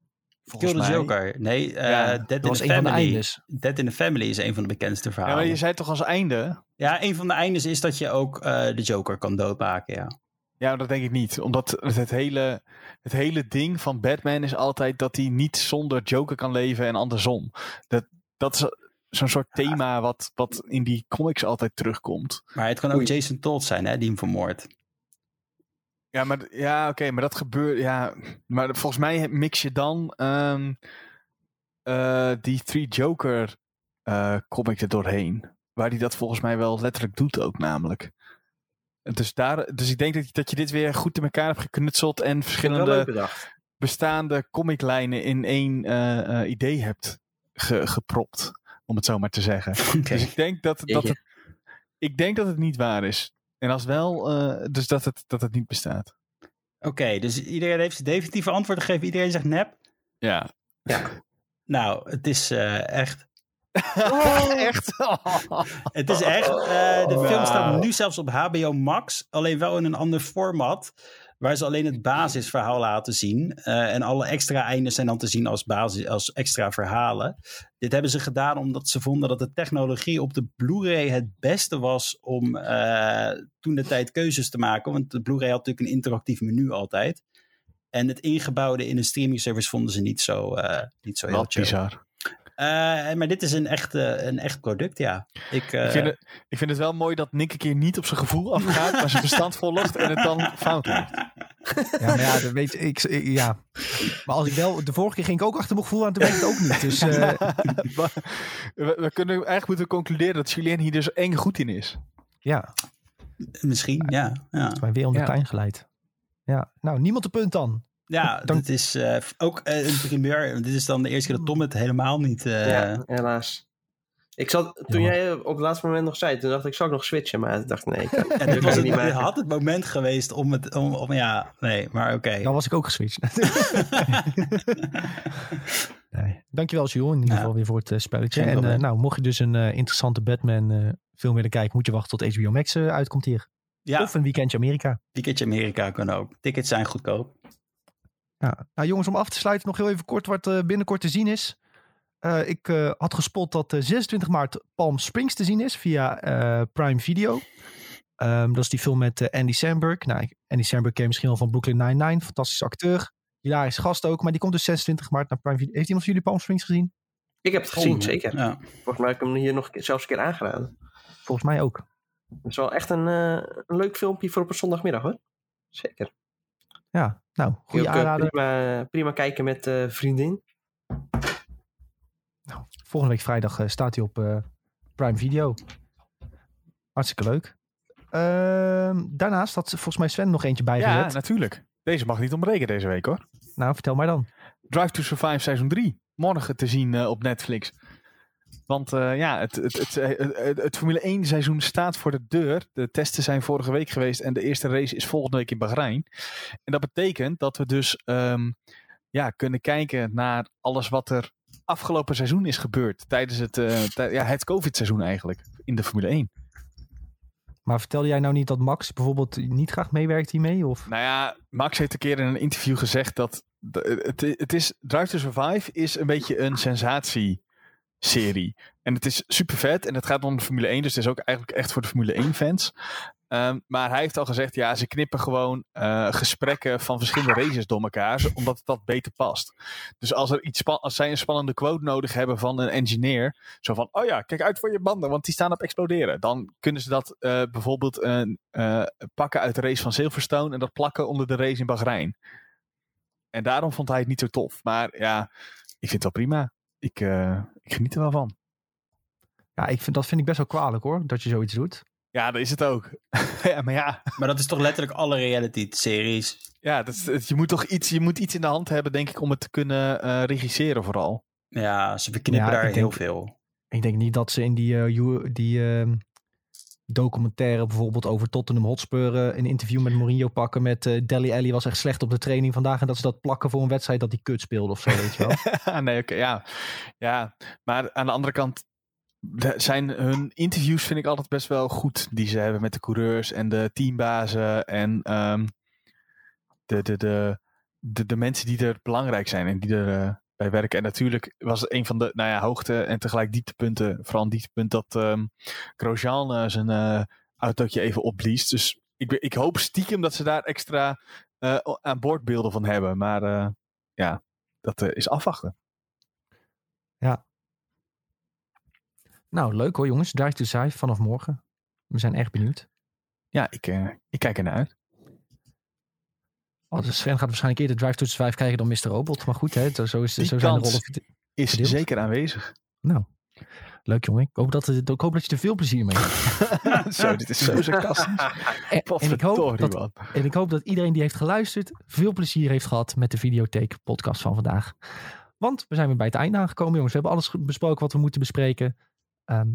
Kill Volgens the mij. Joker. Nee, Ja, Dead in was the de Family. eindes. Dead in the Family is een van de bekendste Ja, verhalen. maar Ja, je zei toch als einde? een van de eindes is dat je ook eh, de Joker kan doodmaken, ja. Ja, dat denk ik niet. Omdat het, het, hele, het hele ding van Batman is altijd dat hij niet zonder Joker kan leven en andersom. Dat, dat is zo'n soort thema wat, wat in die comics altijd terugkomt. Maar het kan ook Oei. Jason Todd zijn, hè, die hem vermoordt. Ja, maar, ja, oké, maar dat gebeurt. Ja, maar volgens mij mix je dan ehm, eh, die Three Joker eh, comic er doorheen. Waar hij dat volgens mij wel letterlijk doet ook namelijk. Dus, daar, dus ik denk dat, dat je dit weer goed in elkaar hebt geknutseld en verschillende bestaande comiclijnen in één eh, eh, idee hebt ge- gepropt. Om het zo maar te zeggen. Dus ik denk dat, dat het, ik denk dat het niet waar is. En als wel, eh, dus dat het, dat het niet bestaat. Oké, dus iedereen heeft zijn definitieve antwoord gegeven. Iedereen zegt nep. Ja. Nou, het is eh, echt. Echt? Het is echt. eh, de film staat Wauw. nu zelfs op HBO Max. Alleen wel in een ander format. Waar ze alleen het basisverhaal laten zien. eh, en alle extra einden zijn dan te zien als, basis, als extra verhalen. Dit hebben ze gedaan omdat ze vonden dat de technologie op de Blu-ray het beste was om eh, toen de tijd keuzes te maken. Want de Blu-ray had natuurlijk een interactief menu altijd. En het ingebouwde in een streaming service vonden ze niet zo, eh, niet zo heel Wat chill. bizar. Eh, maar dit is een echt, eh, een echt product, ja. Ik, eh, Ik vind, het, ik vind het wel mooi dat Nick een keer niet op zijn gevoel afgaat, maar zijn verstand volgt en het dan fout maakt. Ja, maar ja, dat weet ik, ik- ja. Maar als ik wel, de vorige keer ging ik ook achter mijn gevoel aan, toen weet ik het ook niet. Dus eh, Maar we, we kunnen eigenlijk moeten concluderen dat Julien hier dus eng goed in is. ja, Misschien, ja. Ja, mij weer om de Ja. geleid. Ja, nou, niemand de punt dan. Ja Dan- dit is eh, ook eh, een primeur. Dit is dan de eerste keer dat Tom het helemaal niet... eh, ja, helaas. Ik zat, toen jij op het laatste moment nog zei, toen dacht ik, zou ik nog switchen? Maar ik dacht, nee, ik kan, En dat dit, was het, niet maken. had het moment geweest om het... Om, om, ja, nee, maar oké. Dan was ik ook geswitcht. nee. Dankjewel, Jules, in ieder Ja. geval weer voor het spelletje. Geen En nou, mocht je dus een interessante Batman eh, film willen kijken, moet je wachten tot HBO Max eh, uitkomt hier. Ja, Of een weekendje Amerika. ticketje Amerika kan ook. Tickets zijn goedkoop. Ja. Nou jongens, om af te sluiten nog heel even kort wat eh, binnenkort te zien is. Eh, ik eh, had gespot dat eh, 26 maart Palm Springs te zien is via eh, Prime Video. Ehm, dat is die film met eh, Andy Samberg. Nou, Andy Samberg ken je misschien wel van Brooklyn Nine-Nine. Fantastische acteur. Hilarische gast ook. Maar die komt dus 26 maart naar Prime Video. Heeft iemand van jullie Palm Springs gezien? Ik heb het gezien, zeker. Ja. Volgens mij heb ik hem hier nog een keer- zelfs een keer aangeraden. Volgens mij ook. Het is wel echt een, eh, een leuk filmpje voor op een zondagmiddag hoor. Zeker. Ja, nou, goede eh, aanrader. prima, prima kijken met eh vriendin. Volgende week vrijdag eh, staat hij op eh, Prime Video. Hartstikke leuk. Ehm, daarnaast had volgens mij Sven nog eentje Ja, bijgezet. natuurlijk. Deze mag niet ontbreken deze week hoor. Nou, vertel maar dan. Drive to Survive seizoen 3 morgen te zien eh, op Netflix. Want eh, ja, het, het, het, het, het- Formule 1 seizoen staat voor de deur. De testen zijn vorige week geweest en de eerste race is volgende week in Bahrein. En dat betekent dat we dus ehm, ja, kunnen kijken naar alles wat er afgelopen seizoen is gebeurd. Tijdens het, eh, tij- ja, het COVID-seizoen eigenlijk in de Formule 1. Maar vertelde jij nou niet dat Max bijvoorbeeld niet graag meewerkt hiermee? Of? Nou ja, Max heeft een keer in een interview gezegd dat de- het, het is Drive to Survive is een beetje een sensatieserie. En het is super vet en het gaat om de Formule 1, dus het is ook eigenlijk echt voor de Formule 1 fans. Ehm, maar hij heeft al gezegd, ja, ze knippen gewoon eh, gesprekken van verschillende races door elkaar, omdat dat beter past. Dus als, er iets als zij een spannende quote nodig hebben van een engineer, zo van, oh ja, kijk uit voor je banden, want die staan op exploderen. Dan kunnen ze dat eh, bijvoorbeeld eh, pakken uit de race van Silverstone en dat plakken onder de race in Bahrein. En daarom vond hij het niet zo tof. Maar ja, ik vind het wel prima. Ik, eh, ik geniet er wel van. Ja, ik vind, dat vind ik best wel kwalijk hoor, dat je zoiets doet. Ja, dat is het ook. ja, maar ja, Maar dat is toch letterlijk alle reality-series. ja dat is, je moet toch iets, je moet iets in de hand hebben, denk ik, om het te kunnen eh, regisseren vooral. Ja, ze verknippen Ja, daar heel denk- veel. Ik denk niet dat ze in die, eh, die ehm, documentaire bijvoorbeeld over Tottenham Hotspur eh, een interview met Mourinho pakken met eh Deli Alli was echt slecht op de training vandaag en dat ze dat plakken voor een wedstrijd dat hij kut speelde of zo, weet je wel. nee, oké, ja. Ja, maar aan de andere kant zijn hun interviews vind ik altijd best wel goed die ze hebben met de coureurs en de teambazen en ehm, de, de, de, de, de mensen die er belangrijk zijn en die er eh, bij werken. En natuurlijk was het een van de nou ja, hoogte en tegelijk dieptepunten, vooral een dieptepunt dat ehm Grosjean eh, zijn eh, autootje even opblies. Dus ik, ik hoop stiekem dat ze daar extra eh, aan boordbeelden van hebben. Maar ja, dat is afwachten. nou, leuk hoor jongens. Drive to Survive vanaf morgen. We zijn echt benieuwd. Ja, ik, ik kijk ernaar uit. Oh, dus Sven gaat waarschijnlijk eerder Drive to Survive krijgen dan Mr. Robot. Maar goed, hè, zo, is, Die zo zijn de rollen. Is Verdeeld. zeker aanwezig. Nou, leuk jongen. Ik hoop dat, het- ik hoop dat je er veel plezier mee hebt. zo, dit is zo sarcastisch. En, en ik hoop dat. En ik hoop dat iedereen die heeft geluisterd veel plezier heeft gehad met de Videotheek podcast van vandaag. Want we zijn weer bij het einde aangekomen, jongens. We hebben alles besproken wat we moeten bespreken. Ehm,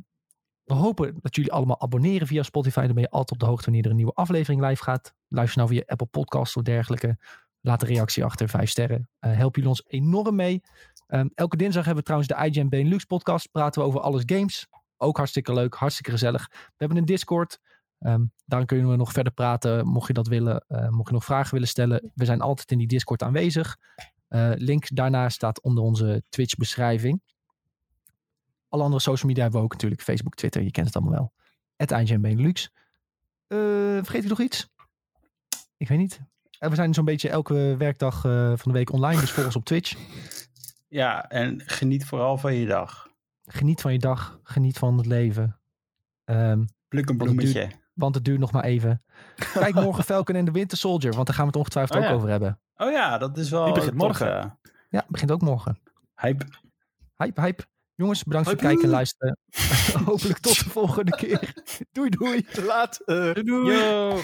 we hopen dat jullie allemaal abonneren via Spotify. Dan ben je altijd op de hoogte wanneer er een nieuwe aflevering live gaat. Luister nou via Apple Podcasts of dergelijke. Laat een reactie achter, vijf sterren. Eh helpen jullie ons enorm mee. Ehm, elke dinsdag hebben we trouwens de IGN Benelux podcast. Praten we over alles games. Ook hartstikke leuk, hartstikke gezellig. We hebben een Discord. Daar kunnen we nog verder praten, mocht je dat willen. eh, mocht je nog vragen willen stellen. We zijn altijd in die Discord aanwezig. Eh, link daarna staat onder onze Twitch beschrijving. Alle andere social media hebben we ook natuurlijk. Facebook, Twitter, je kent het allemaal wel. Het IGN Benelux. Eh, vergeet ik nog iets? Ik weet niet. Eh, we zijn zo'n beetje elke werkdag eh, van de week online. Dus volg ons op Twitch. Ja, en geniet vooral van je dag. Geniet van je dag. Geniet van het leven. Ehm, Pluk een Want het bloemetje. want het duurt nog maar even. Kijk morgen Falcon en de Winter Soldier. Want daar gaan we het ongetwijfeld Oh ook ja. over hebben. Oh ja, dat is wel... Die begint morgen. ja. Ja, begint ook morgen. Hype. Hype, hype. Jongens, bedankt voor het kijken en luisteren. Hopelijk tot de volgende keer. Doei, doei. Laat. Yo.